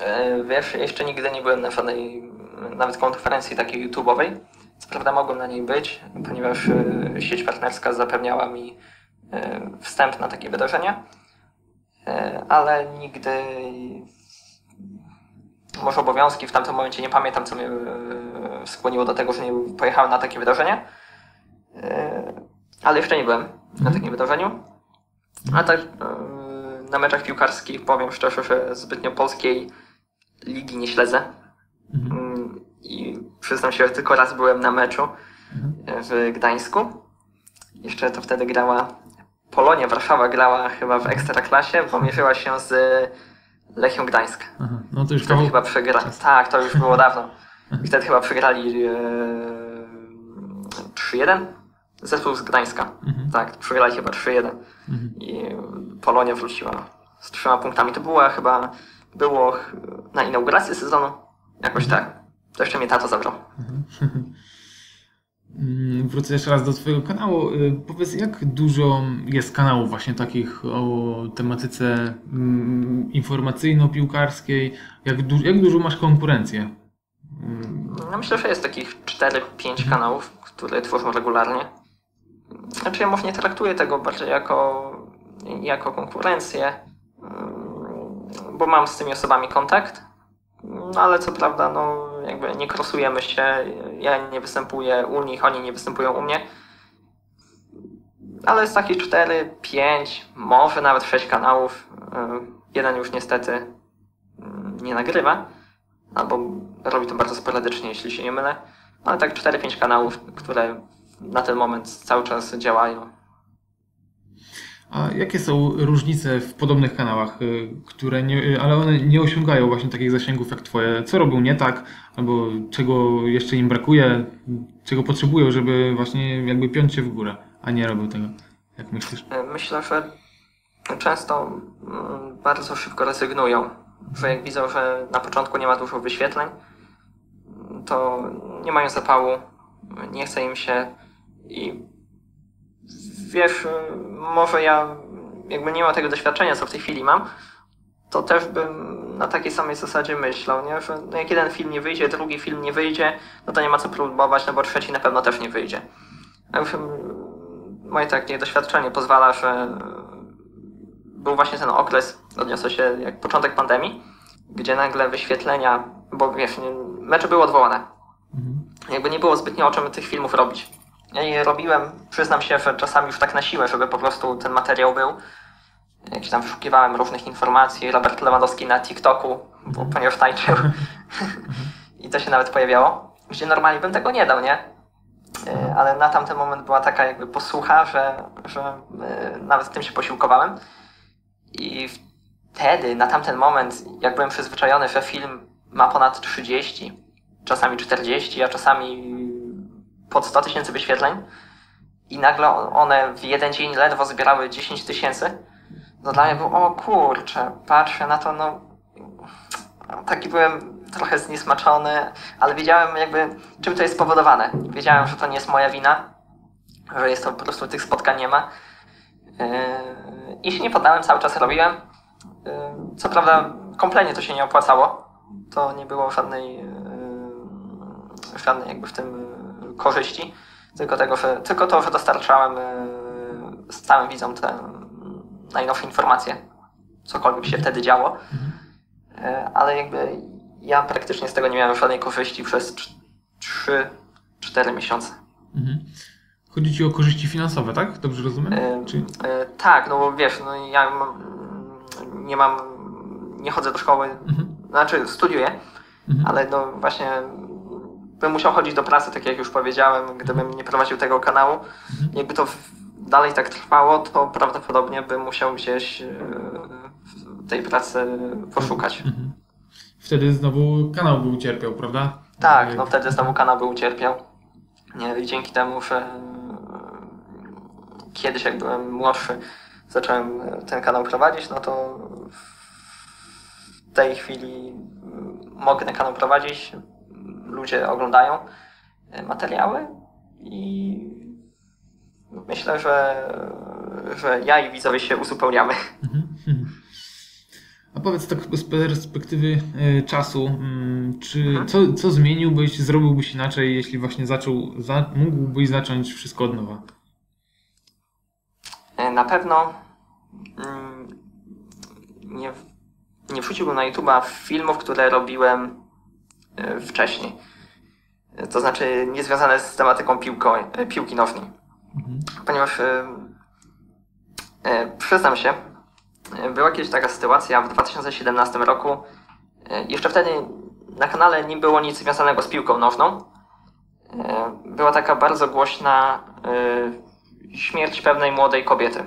E, Wiesz, jeszcze nigdy nie byłem na żadnej nawet konferencji takiej YouTube'owej. Co prawda mogłem na niej być, ponieważ e, sieć partnerska zapewniała mi e, wstęp na takie wydarzenia, ale nigdy może obowiązki w tamtym momencie nie pamiętam, co mnie e, skłoniło do tego, że nie pojechałem na takie wydarzenie. E, Ale jeszcze nie byłem na takim wydarzeniu. A tak e, na meczach piłkarskich powiem szczerze, że zbytnio polskiej ligi nie śledzę. Mhm. Mm, I przyznam się, że tylko raz byłem na meczu Mhm. w Gdańsku. Jeszcze to wtedy grała Polonia Warszawa grała chyba w Ekstraklasie, bo mierzyła się z Lechią Gdańsk. Aha, no to już Wtedy chyba przegra. Tak, to już było dawno. I wtedy chyba przegrali e, 3-1. Zespół z Gdańska. Mhm. Tak, przegrali chyba 3-1. Mhm. I Polonia wróciła z trzema punktami. To była chyba, było na inaugurację sezonu. Jakoś tak. To jeszcze mnie tato zabrał. Mm, Wrócę jeszcze raz do Twojego kanału. Y, Powiedz, jak dużo jest kanałów właśnie takich o tematyce mm, informacyjno-piłkarskiej? Jak, du- jak dużo masz konkurencję? Mm, No myślę, że jest takich 4-5 kanałów, które tworzą regularnie. Znaczy ja może nie traktuję tego bardziej jako, jako konkurencję, mm, bo mam z tymi osobami kontakt, no ale co prawda no jakby nie krosujemy się, ja nie występuję u nich, oni nie występują u mnie. Ale jest takich 4, 5, może nawet 6 kanałów. Ym, Jeden już niestety ym, nie nagrywa albo robi to bardzo sporadycznie, jeśli się nie mylę. Ale tak 4-5 kanałów, które na ten moment cały czas działają. A jakie są różnice w podobnych kanałach, y, które nie, y, ale one nie osiągają właśnie takich zasięgów jak Twoje? Co robią nie tak, albo czego jeszcze im brakuje, czego potrzebują, żeby właśnie jakby piąć się w górę, a nie robią tego? Jak myślisz? Myślę, że często mm, bardzo szybko rezygnują, że jak widzą, że na początku nie ma dużo wyświetleń, to nie mają zapału, nie chce im się i wiesz, może ja jakby nie mam tego doświadczenia, co w tej chwili mam, to też bym na takiej samej zasadzie myślał, nie? że no jak jeden film nie wyjdzie, drugi film nie wyjdzie, no to nie ma co próbować, no bo trzeci na pewno też nie wyjdzie. A już, moje takie doświadczenie pozwala, że był właśnie ten okres, odniosło się jak początek pandemii, gdzie nagle wyświetlenia, bo wiesz, mecze były odwołane. Jakby nie było zbytnio o czym tych filmów robić. Ja je robiłem, przyznam się, że czasami już tak na siłę, żeby po prostu ten materiał był. Jakieś tam wyszukiwałem różnych informacji, Robert Lewandowski na TikToku, bo ponieważ tańczył. I to się nawet pojawiało. Gdzie normalnie bym tego nie dał, nie? E, Ale na tamten moment była taka jakby posłucha, że, że e, nawet tym się posiłkowałem. I wtedy, na tamten moment, jak byłem przyzwyczajony, że film ma ponad 30, czasami 40, a czasami pod 100 tysięcy wyświetleń i nagle one w jeden dzień ledwo zbierały 10 tysięcy, no dla mnie było, o kurczę, patrzę na to, no taki byłem trochę zniesmaczony, ale wiedziałem jakby czym to jest spowodowane. Wiedziałem, że to nie jest moja wina, że jest to po prostu tych spotkań nie ma. Yy, I się nie poddałem, cały czas robiłem. Yy, Co prawda kompletnie to się nie opłacało. To nie było żadnej, yy, żadnej jakby w tym korzyści. Tylko, tego, że, tylko to, że dostarczałem stałym widzom te najnowsze informacje. Cokolwiek się wtedy działo. Yy, Ale jakby ja praktycznie z tego nie miałem żadnej korzyści przez 3-4 miesiące. Mhm. Chodzi Ci o korzyści finansowe, tak? Dobrze rozumiem? E, Czy... e, tak, no bo wiesz, no ja nie mam, nie chodzę do szkoły, Mhm. znaczy studiuję, Mhm. ale no właśnie bym musiał chodzić do pracy, tak jak już powiedziałem, gdybym nie prowadził tego kanału. Mhm. Jakby to dalej tak trwało, to prawdopodobnie bym musiał gdzieś e, tej pracy poszukać. Mhm. Wtedy znowu kanał by ucierpiał, prawda? Tak, no wtedy znowu kanał by ucierpiał. Nie, I dzięki temu, że e, kiedyś jak byłem młodszy, zacząłem e, ten kanał prowadzić, no to w tej chwili mogę ten kanał prowadzić. Ludzie oglądają e, materiały i myślę, że, że ja i widzowie się uzupełniamy. Mhm. Mhm. A powiedz tak z perspektywy e, czasu, mm, czy Mhm. co, co zmieniłbyś, zrobiłbyś inaczej, jeśli właśnie zaczął, za, mógłbyś zacząć wszystko od nowa? E, Na pewno mm, nie, nie wrzuciłbym na YouTube'a filmów, które robiłem wcześniej. E, To znaczy niezwiązane z tematyką piłko, e, piłki nożnej. Mhm. Ponieważ e, przyznam się, była kiedyś taka sytuacja w 2017 roku. Jeszcze wtedy na kanale nie było nic związanego z piłką nożną. Była taka bardzo głośna śmierć pewnej młodej kobiety.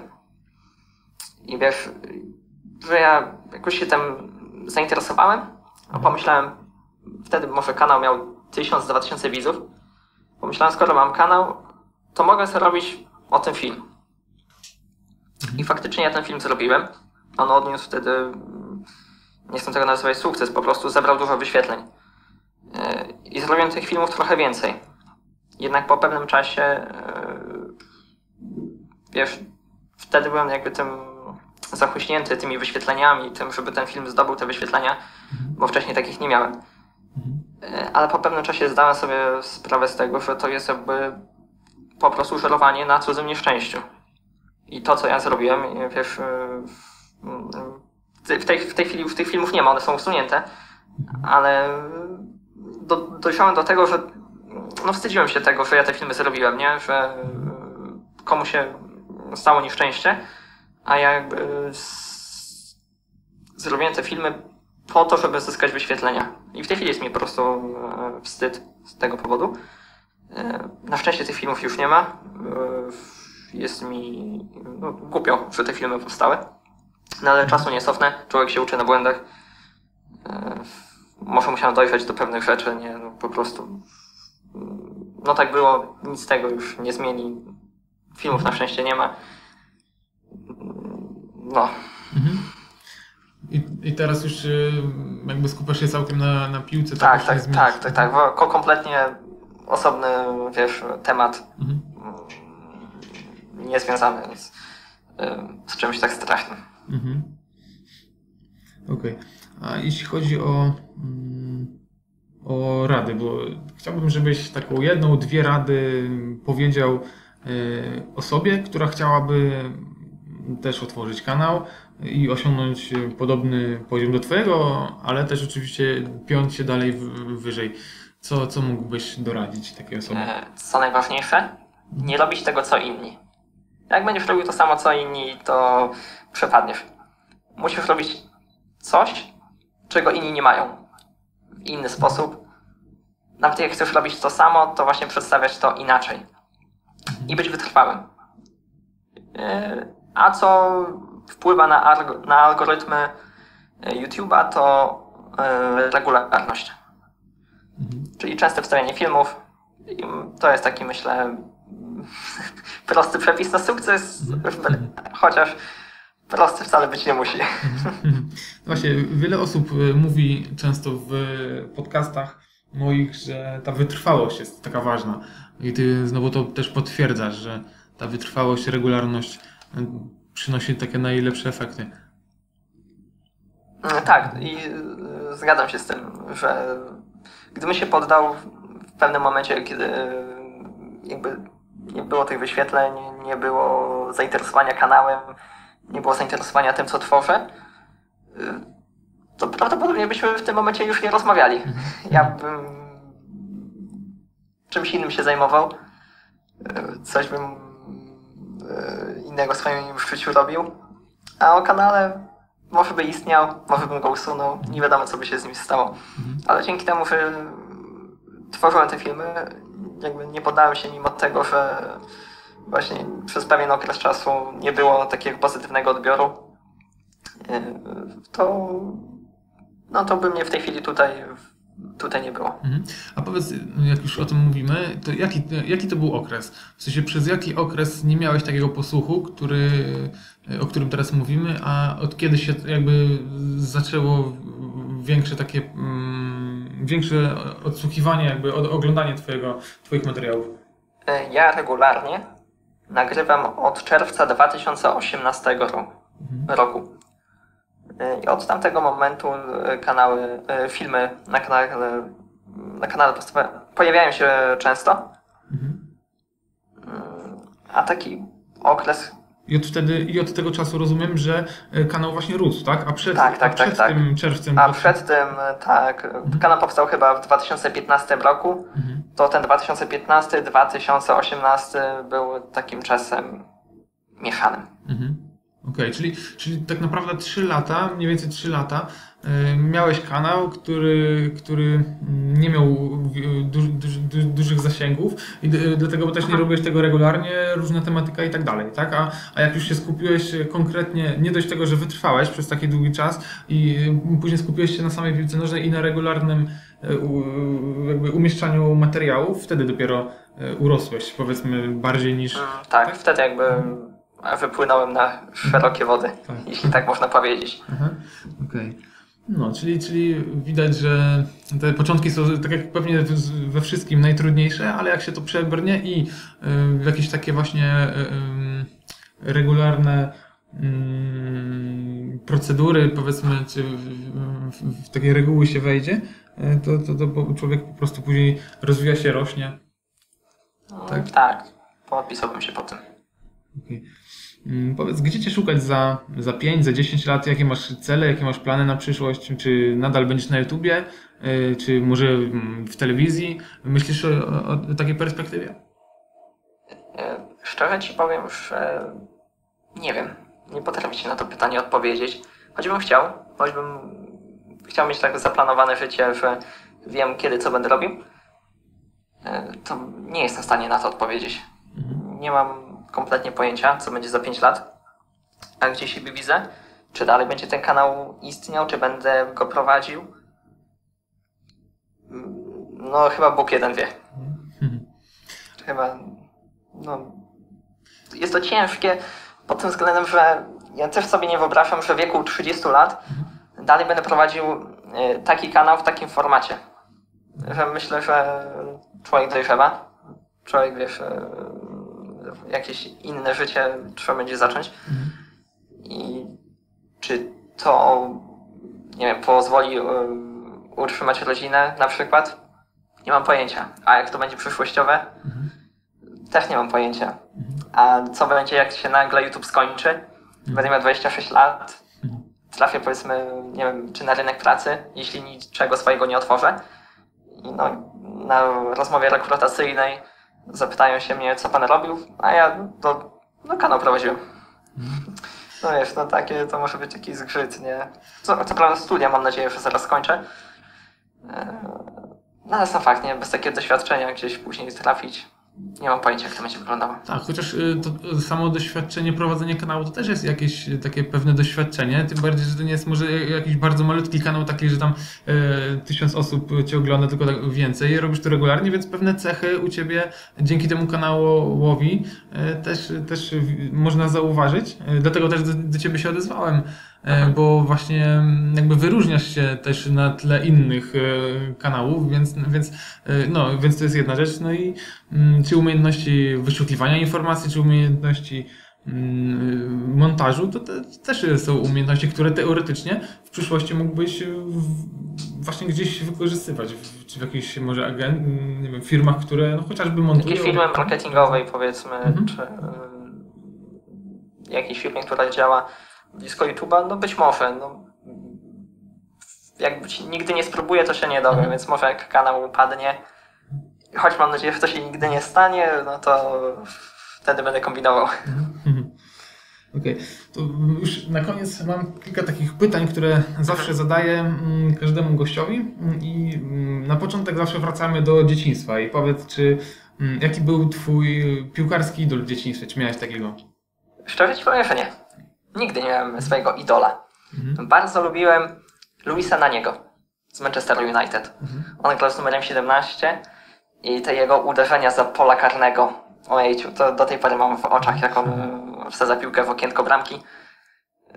I wiesz, że ja jakoś się tym zainteresowałem, pomyślałem, wtedy może kanał miał 1000-2000 widzów. Pomyślałem, skoro mam kanał, to mogę sobie robić o tym film. I faktycznie ja ten film zrobiłem. On odniósł wtedy, nie chcę tego nazywać sukces, po prostu zebrał dużo wyświetleń. E, I zrobiłem tych filmów trochę więcej. Jednak po pewnym czasie, e, wiesz, wtedy byłem jakby tym zachuśnięty tymi wyświetleniami, tym, żeby ten film zdobył te wyświetlenia, bo wcześniej takich nie miałem. E, Ale po pewnym czasie zdałem sobie sprawę z tego, że to jest jakby po prostu żerowanie na cudzym nieszczęściu. I to, co ja zrobiłem, wiesz, e, w- w tej, w tej chwili już tych filmów nie ma, one są usunięte, ale do, dojrzałem do tego, że no wstydziłem się tego, że ja te filmy zrobiłem, nie? Że e, komu się stało nieszczęście, a ja jakby s- zrobiłem te filmy po to, żeby zyskać wyświetlenia. I w tej chwili jest mi po prostu e, wstyd z tego powodu. E, Na szczęście tych filmów już nie ma. E, Jest mi no, głupio, że te filmy powstały. No ale czasu nie cofnę, człowiek się uczy na błędach. Może musiałem dojrzeć do pewnych rzeczy, nie, no, po prostu. No tak było, nic z tego już nie zmieni. Filmów na szczęście nie ma. No, I, I teraz już y, jakby skupiasz się całkiem na, na piłce. tak, tak, tak, tak, tak. Kompletnie osobny, wiesz, temat. Mhm. mm, Niezwiązany z, y, z czymś tak strasznym. Mhm. Okej. A jeśli chodzi o, mm, o rady, bo chciałbym, żebyś taką jedną, dwie rady powiedział y, osobie, która chciałaby też otworzyć kanał i osiągnąć podobny poziom do Twojego, ale też oczywiście piąć się dalej wyżej. Co, co mógłbyś doradzić takiej osobie? E, Co najważniejsze, nie robić tego co inni. Jak będziesz robił to samo co inni, to przepadniesz. Musisz robić coś, czego inni nie mają. W inny sposób. Nawet jak chcesz robić to samo, to właśnie przedstawiać to inaczej. I być wytrwałym. E, A co wpływa na, alg- na algorytmy e, YouTube'a, to e, regularność. Czyli częste wstawianie filmów. To jest taki, myślę, prosty przepis na sukces, chociaż prosty wcale być nie musi. Właśnie, wiele osób y, mówi często w podcastach moich, że ta wytrwałość jest taka ważna. I ty znowu to też potwierdzasz, że ta wytrwałość, regularność przynosi takie najlepsze efekty. Tak, i y, zgadzam się z tym, że gdybym się poddał w pewnym momencie, kiedy jakby nie było tych wyświetleń, nie było zainteresowania kanałem, nie było zainteresowania tym, co tworzę, y, to prawdopodobnie byśmy w tym momencie już nie rozmawiali. Ja bym czymś innym się zajmował, y, coś bym y, innego w swoim życiu robił, a o kanale może by istniał, może bym go usunął, nie wiadomo co by się z nim stało. Ale dzięki temu, że tworzyłem te filmy, jakby nie poddałem się mimo tego, że właśnie przez pewien okres czasu nie było takiego pozytywnego odbioru, yy, to no to by mnie w tej chwili tutaj, tutaj nie było. Mhm. A powiedz, jak już o tym mówimy, to jaki, jaki to był okres? W sensie, przez jaki okres nie miałeś takiego posłuchu, który, o którym teraz mówimy, a od kiedy się jakby zaczęło większe takie, mm, większe odsłuchiwanie, jakby oglądanie twojego, twoich materiałów? Yy, Ja regularnie nagrywam od czerwca 2018 roku. roku. I od tamtego momentu yy, kanały, yy, filmy na kanale, na kanale pojawiają się często. Mhm. Yy, A taki okres I od wtedy, i od tego czasu rozumiem, że y, kanał właśnie rósł, tak? A przed, Tak, tak, a przed tak, tak. tym czerwcem... A przed tym, tak, kanał powstał chyba w 2015 roku. Mhm. To ten 2015-2018 był takim czasem mieszanym. Mhm. Okej, czyli, czyli tak naprawdę 3 lata, mniej więcej 3 lata, y, miałeś kanał, który, który nie miał y, du, du, du, dużych zasięgów i d- dlatego też nie robiłeś tego regularnie, różna tematyka i tak dalej, tak? A, a jak już się skupiłeś y, konkretnie, nie dość tego, że wytrwałeś przez taki długi czas i y, później skupiłeś się na samej piłce nożnej i na regularnym jakby umieszczaniu materiałów, wtedy dopiero urosłeś, powiedzmy, bardziej niż... Mm, tak, tak, wtedy jakby wypłynąłem na szerokie wody, tak. jeśli tak można powiedzieć. Okej. Okay. No, czyli, czyli widać, że te początki są tak jak pewnie we wszystkim najtrudniejsze, ale jak się to przebrnie i y, jakieś takie właśnie y, y, regularne mm, procedury, powiedzmy, czy w, takie reguły się wejdzie, to, to, to człowiek po prostu później rozwija się, rośnie. No, tak, tak. podpisałbym się po tym. Okay. Mm, powiedz, gdzie Cię szukać za, za 5, za 10 lat? Jakie masz cele, jakie masz plany na przyszłość? Czy nadal będziesz na YouTubie? Y, czy może mm, w telewizji? Myślisz o, o takiej perspektywie? E, szczerze Ci powiem, że nie wiem. Nie potrafię Ci na to pytanie odpowiedzieć. Choćbym chciał, choćbym chciał mieć tak zaplanowane życie, że wiem kiedy co będę robił, e, to nie jestem w stanie na to odpowiedzieć. Mhm. Nie mam kompletnie pojęcia, co będzie za 5 lat, a gdzie siebie widzę. Czy dalej będzie ten kanał istniał, czy będę go prowadził? No, chyba Bóg jeden wie. Chyba, no, jest to ciężkie pod tym względem, że ja też sobie nie wyobrażam, że w wieku 30 lat dalej będę prowadził e, taki kanał w takim formacie. Że myślę, że człowiek dojrzewa, człowiek, wiesz, e, jakieś inne życie trzeba będzie zacząć. Mhm. I czy to, nie wiem, pozwoli um, utrzymać rodzinę na przykład? Nie mam pojęcia. A jak to będzie przyszłościowe? Mhm. Też nie mam pojęcia. Mhm. A co będzie, jak się nagle YouTube skończy? Mhm. Będę miał 26 lat. Mhm. Trafię, powiedzmy, nie wiem, czy na rynek pracy, jeśli niczego swojego nie otworzę. I no, na rozmowie rekrutacyjnej zapytają się mnie, co pan robił, a ja do, no, kanał prowadziłem. No wiesz, no takie to może być jakiś zgrzyt, nie? Co, co prawda studia mam nadzieję, że zaraz skończę. E, no ale sam fakt, nie? Bez takiego doświadczenia gdzieś później trafić nie mam pojęcia, jak to będzie wyglądało. Tak, chociaż y, to samo doświadczenie prowadzenia kanału to też jest jakieś y, takie pewne doświadczenie, tym bardziej, że to nie jest może jakiś bardzo malutki kanał taki, że tam y, tysiąc osób Cię ogląda, tylko tak więcej. Robisz to regularnie, więc pewne cechy u Ciebie dzięki temu kanałowi też, też można zauważyć. Dlatego też do, do Ciebie się odezwałem E, bo właśnie mm, jakby wyróżniasz się też na tle innych e, kanałów, więc, więc, e, no, więc to jest jedna rzecz. No i mm, czy umiejętności wyszukiwania informacji, czy umiejętności mm, montażu, to te, też są umiejętności, które teoretycznie w przyszłości mógłbyś właśnie gdzieś wykorzystywać, czy w jakichś może agent, nie wiem, firmach, które no, chociażby montują. Takiej firmy marketingowej powiedzmy, mhm. czy jakiejś firmie, która działa blisko YouTube'a? No być może. No, jak nigdy nie spróbuję, to się nie dowiem, mhm. więc może jak kanał upadnie, choć mam nadzieję, że to się nigdy nie stanie, no to wtedy będę kombinował. Mhm. Okej, okay. to już na koniec mam kilka takich pytań, które zawsze zadaję mm, każdemu gościowi mm, i mm, na początek zawsze wracamy do dzieciństwa i powiedz, czy jaki był twój piłkarski idol w dzieciństwie? Czy miałeś takiego? Szczerze ci powiem, że nie. Nigdy nie miałem swojego idola. Mhm. Bardzo lubiłem Luisa Naniego z Manchester United. Mhm. On grał z numerem 17 i te jego uderzenia za pola karnego, ojejciu, to do tej pory mam w oczach, jak on wsadza piłkę w okienko bramki.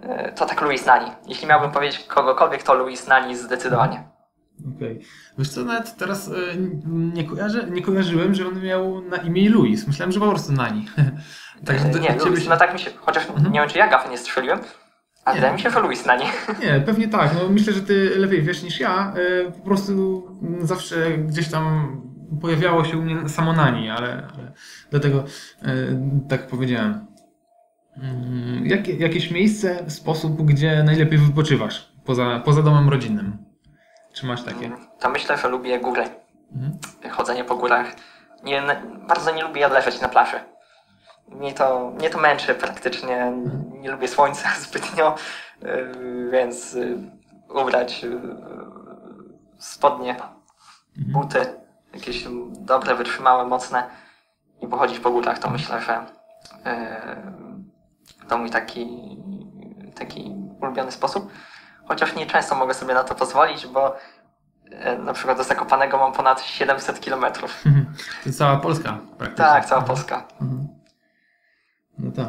E, to tak Luis Nani. Jeśli miałbym powiedzieć kogokolwiek, to Luis Nani zdecydowanie. Okej. Okay. Wiesz co, nawet teraz e, nie, kojarzę, nie kojarzyłem, że on miał na imię Luis. Myślałem, że po prostu Nani. Także do, nie, Luis, się... no tak mi się, chociaż mhm. nie wiem, czy ja gafy nie strzeliłem, ale wydaje mi się, że Luis na nie. Nie, pewnie tak. No, myślę, że ty lepiej wiesz niż ja. E, po prostu zawsze gdzieś tam pojawiało się u mnie samo Nani, ale, ale dlatego e, tak powiedziałem. Mm, jakie, jakieś miejsce, sposób, gdzie najlepiej wypoczywasz poza, poza domem rodzinnym? Czy masz takie? To myślę, że lubię góry. Mhm. Chodzenie po górach. Nie, bardzo nie lubię leżeć na plaży mnie to, mnie to męczy praktycznie. Nie lubię słońca zbytnio, y, więc y, ubrać y, spodnie, mhm. buty, jakieś dobre, wytrzymałe, mocne i pochodzić po górach, to myślę, że to mój taki, taki ulubiony sposób. Chociaż nie często mogę sobie na to pozwolić, bo E, na przykład do Zakopanego mam ponad 700 kilometrów. To cała Polska praktycznie. Tak, cała Polska. No tak.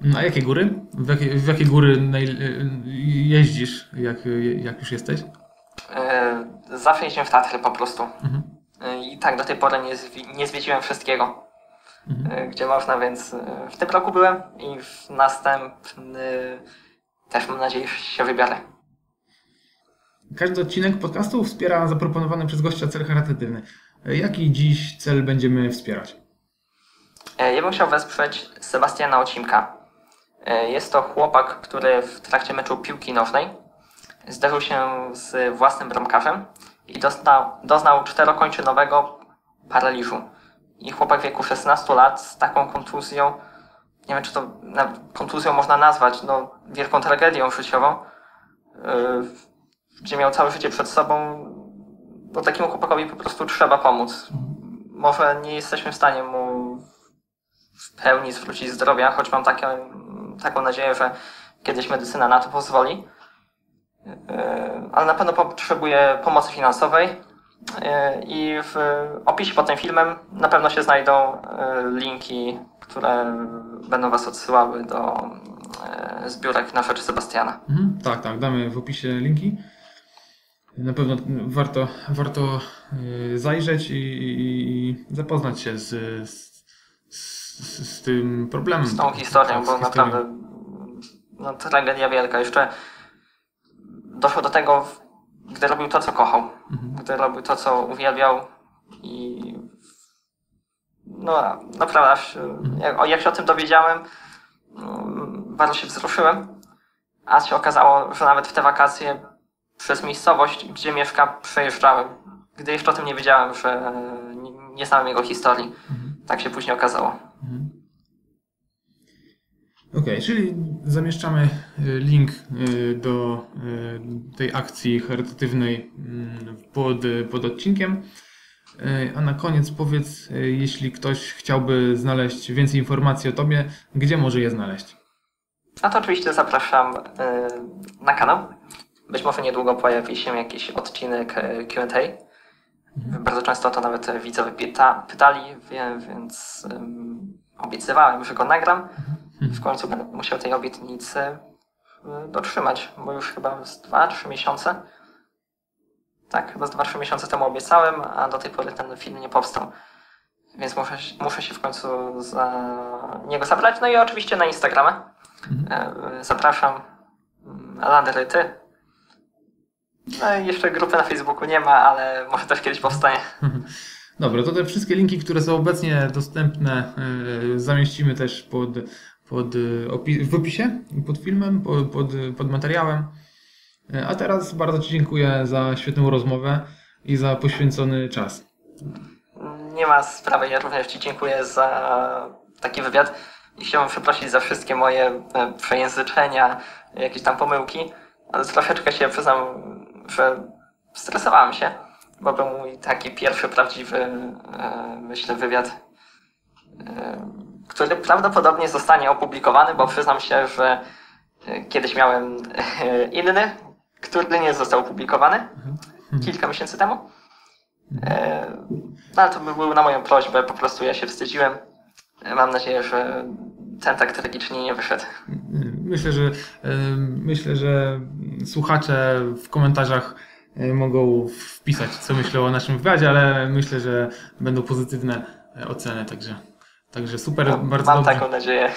No, A jakie góry? W jakie, w jakie góry naj, jeździsz, jak, jak już jesteś? E, Zawsze jeździłem w Tatry po prostu. Mhm. E, I tak do tej pory nie, nie zwiedziłem wszystkiego, Mhm. e, gdzie można, więc e, w tym roku byłem i w następny też mam nadzieję, że się wybiorę. Każdy odcinek podcastu wspiera zaproponowany przez gościa cel charytatywny. Jaki dziś cel będziemy wspierać? E, Ja bym chciał wesprzeć Sebastiana Ocimka. E, Jest to chłopak, który w trakcie meczu piłki nożnej zderzył się z własnym bramkarzem i doznał, doznał czterokończynowego paraliżu. I chłopak w wieku 16 lat z taką kontuzją, nie wiem czy to kontuzją można nazwać, no wielką tragedią życiową, e, gdzie miał całe życie przed sobą, no takiemu chłopakowi po prostu trzeba pomóc. Może nie jesteśmy w stanie mu w pełni zwrócić zdrowia, choć mam takie, taką nadzieję, że kiedyś medycyna na to pozwoli. Yy, Ale na pewno potrzebuje pomocy finansowej yy, i w opisie pod tym filmem na pewno się znajdą yy, linki, które będą Was odsyłały do zbiórek na rzecz Sebastiana. Mhm. Tak, tak, damy w opisie linki. Na pewno warto, warto y, zajrzeć i, i, zapoznać się z, z, z, z tym problemem. z tą historią, Tak, bo historią. naprawdę no, tragedia wielka. Jeszcze doszło do tego, gdy robił to, co kochał, Mhm. gdy robił to, co uwielbiał i no naprawdę, aż, jak, o- jak się o tym dowiedziałem, mm, bardzo się wzruszyłem, a się okazało, że nawet w te wakacje przez miejscowość, gdzie mieszka, przejeżdżałem. Gdy jeszcze o tym nie wiedziałem, że nie, znałem jego historii. Tak się później okazało. Okej, czyli zamieszczamy y, link y, do y, tej akcji charytatywnej mm, pod, pod odcinkiem. A na koniec powiedz, jeśli ktoś chciałby znaleźć więcej informacji o Tobie, gdzie może je znaleźć? No to oczywiście zapraszam na kanał. Być może niedługo pojawi się jakiś odcinek y, Q&A. Bardzo często to nawet y, widzowie pyta, pytali, więc obiecywałem, że go nagram. W końcu będę musiał tej obietnicy y, dotrzymać, bo już chyba z 2-3 miesiące. Tak, chyba z 2-3 miesiące temu obiecałem, a do tej pory ten film nie powstał. Więc muszę, muszę się w końcu za niego zabrać. No i oczywiście na Instagrama. E, Zapraszam. Mm, Landry, ty. No i jeszcze grupy na Facebooku nie ma, ale może też kiedyś powstanie. Dobra, to te wszystkie linki, które są obecnie dostępne, y, zamieścimy też pod, pod, opi- w opisie, pod filmem, pod, pod, pod materiałem. Y, A teraz bardzo Ci dziękuję za świetną rozmowę i za poświęcony czas. Nie ma sprawy, ja również Ci dziękuję za taki wywiad i chciałbym przeprosić za wszystkie moje e, przejęzyczenia, jakieś tam pomyłki, ale troszeczkę się przyznam, że stresowałem się, bo był mój taki pierwszy prawdziwy, e, myślę, wywiad, e, który prawdopodobnie zostanie opublikowany, bo przyznam się, że e, kiedyś miałem inny, który nie został opublikowany kilka miesięcy temu. No ale to by był na moją prośbę, po prostu ja się wstydziłem. Mam nadzieję, że ten tak tragicznie nie wyszedł. Myślę, że, myślę, że słuchacze w komentarzach y, mogą wpisać, co myślą o naszym wywiadzie, ale myślę, że będą pozytywne y, oceny, także, także super, bardzo Mam dobrze. taką nadzieję.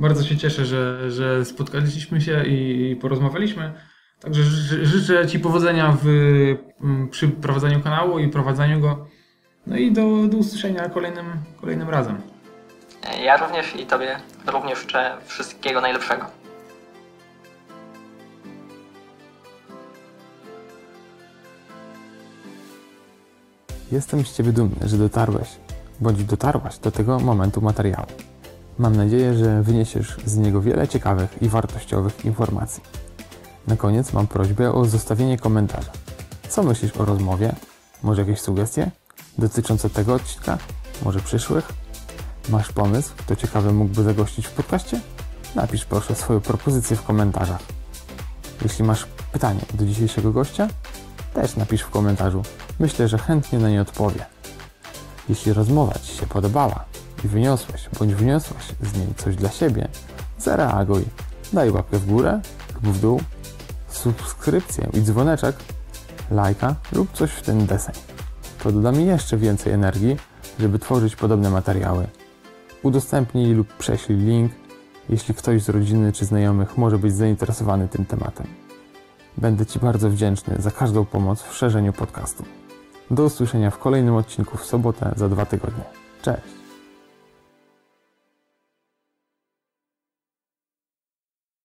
Bardzo się cieszę, że, że spotkaliśmy się i, porozmawialiśmy. Także ży, życzę Ci powodzenia w, przy prowadzeniu kanału i prowadzeniu go. No i do, do usłyszenia kolejnym, kolejnym razem. Ja również i Tobie również życzę wszystkiego najlepszego. Jestem z Ciebie dumny, że dotarłeś, bądź dotarłaś do tego momentu materiału. Mam nadzieję, że wyniesiesz z niego wiele ciekawych i wartościowych informacji. Na koniec mam prośbę o zostawienie komentarza. Co myślisz o rozmowie? Może jakieś sugestie dotyczące tego odcinka? Może przyszłych? Masz pomysł, kto ciekawy mógłby zagościć w podcaście? Napisz proszę swoją propozycję w komentarzach. Jeśli masz pytanie do dzisiejszego gościa, Też napisz w komentarzu. Myślę, że chętnie na nie odpowie. Jeśli rozmowa Ci się podobała i wyniosłeś bądź wniosłaś z niej coś dla siebie, zareaguj. Daj łapkę w górę lub w dół, subskrypcję i dzwoneczek, lajka lub coś w ten deseń. To doda mi jeszcze więcej energii, żeby tworzyć podobne materiały. Udostępnij lub prześlij link, jeśli ktoś z rodziny czy znajomych może być zainteresowany tym tematem. Będę Ci bardzo wdzięczny za każdą pomoc w szerzeniu podcastu. Do usłyszenia w kolejnym odcinku w sobotę za dwa tygodnie. Cześć!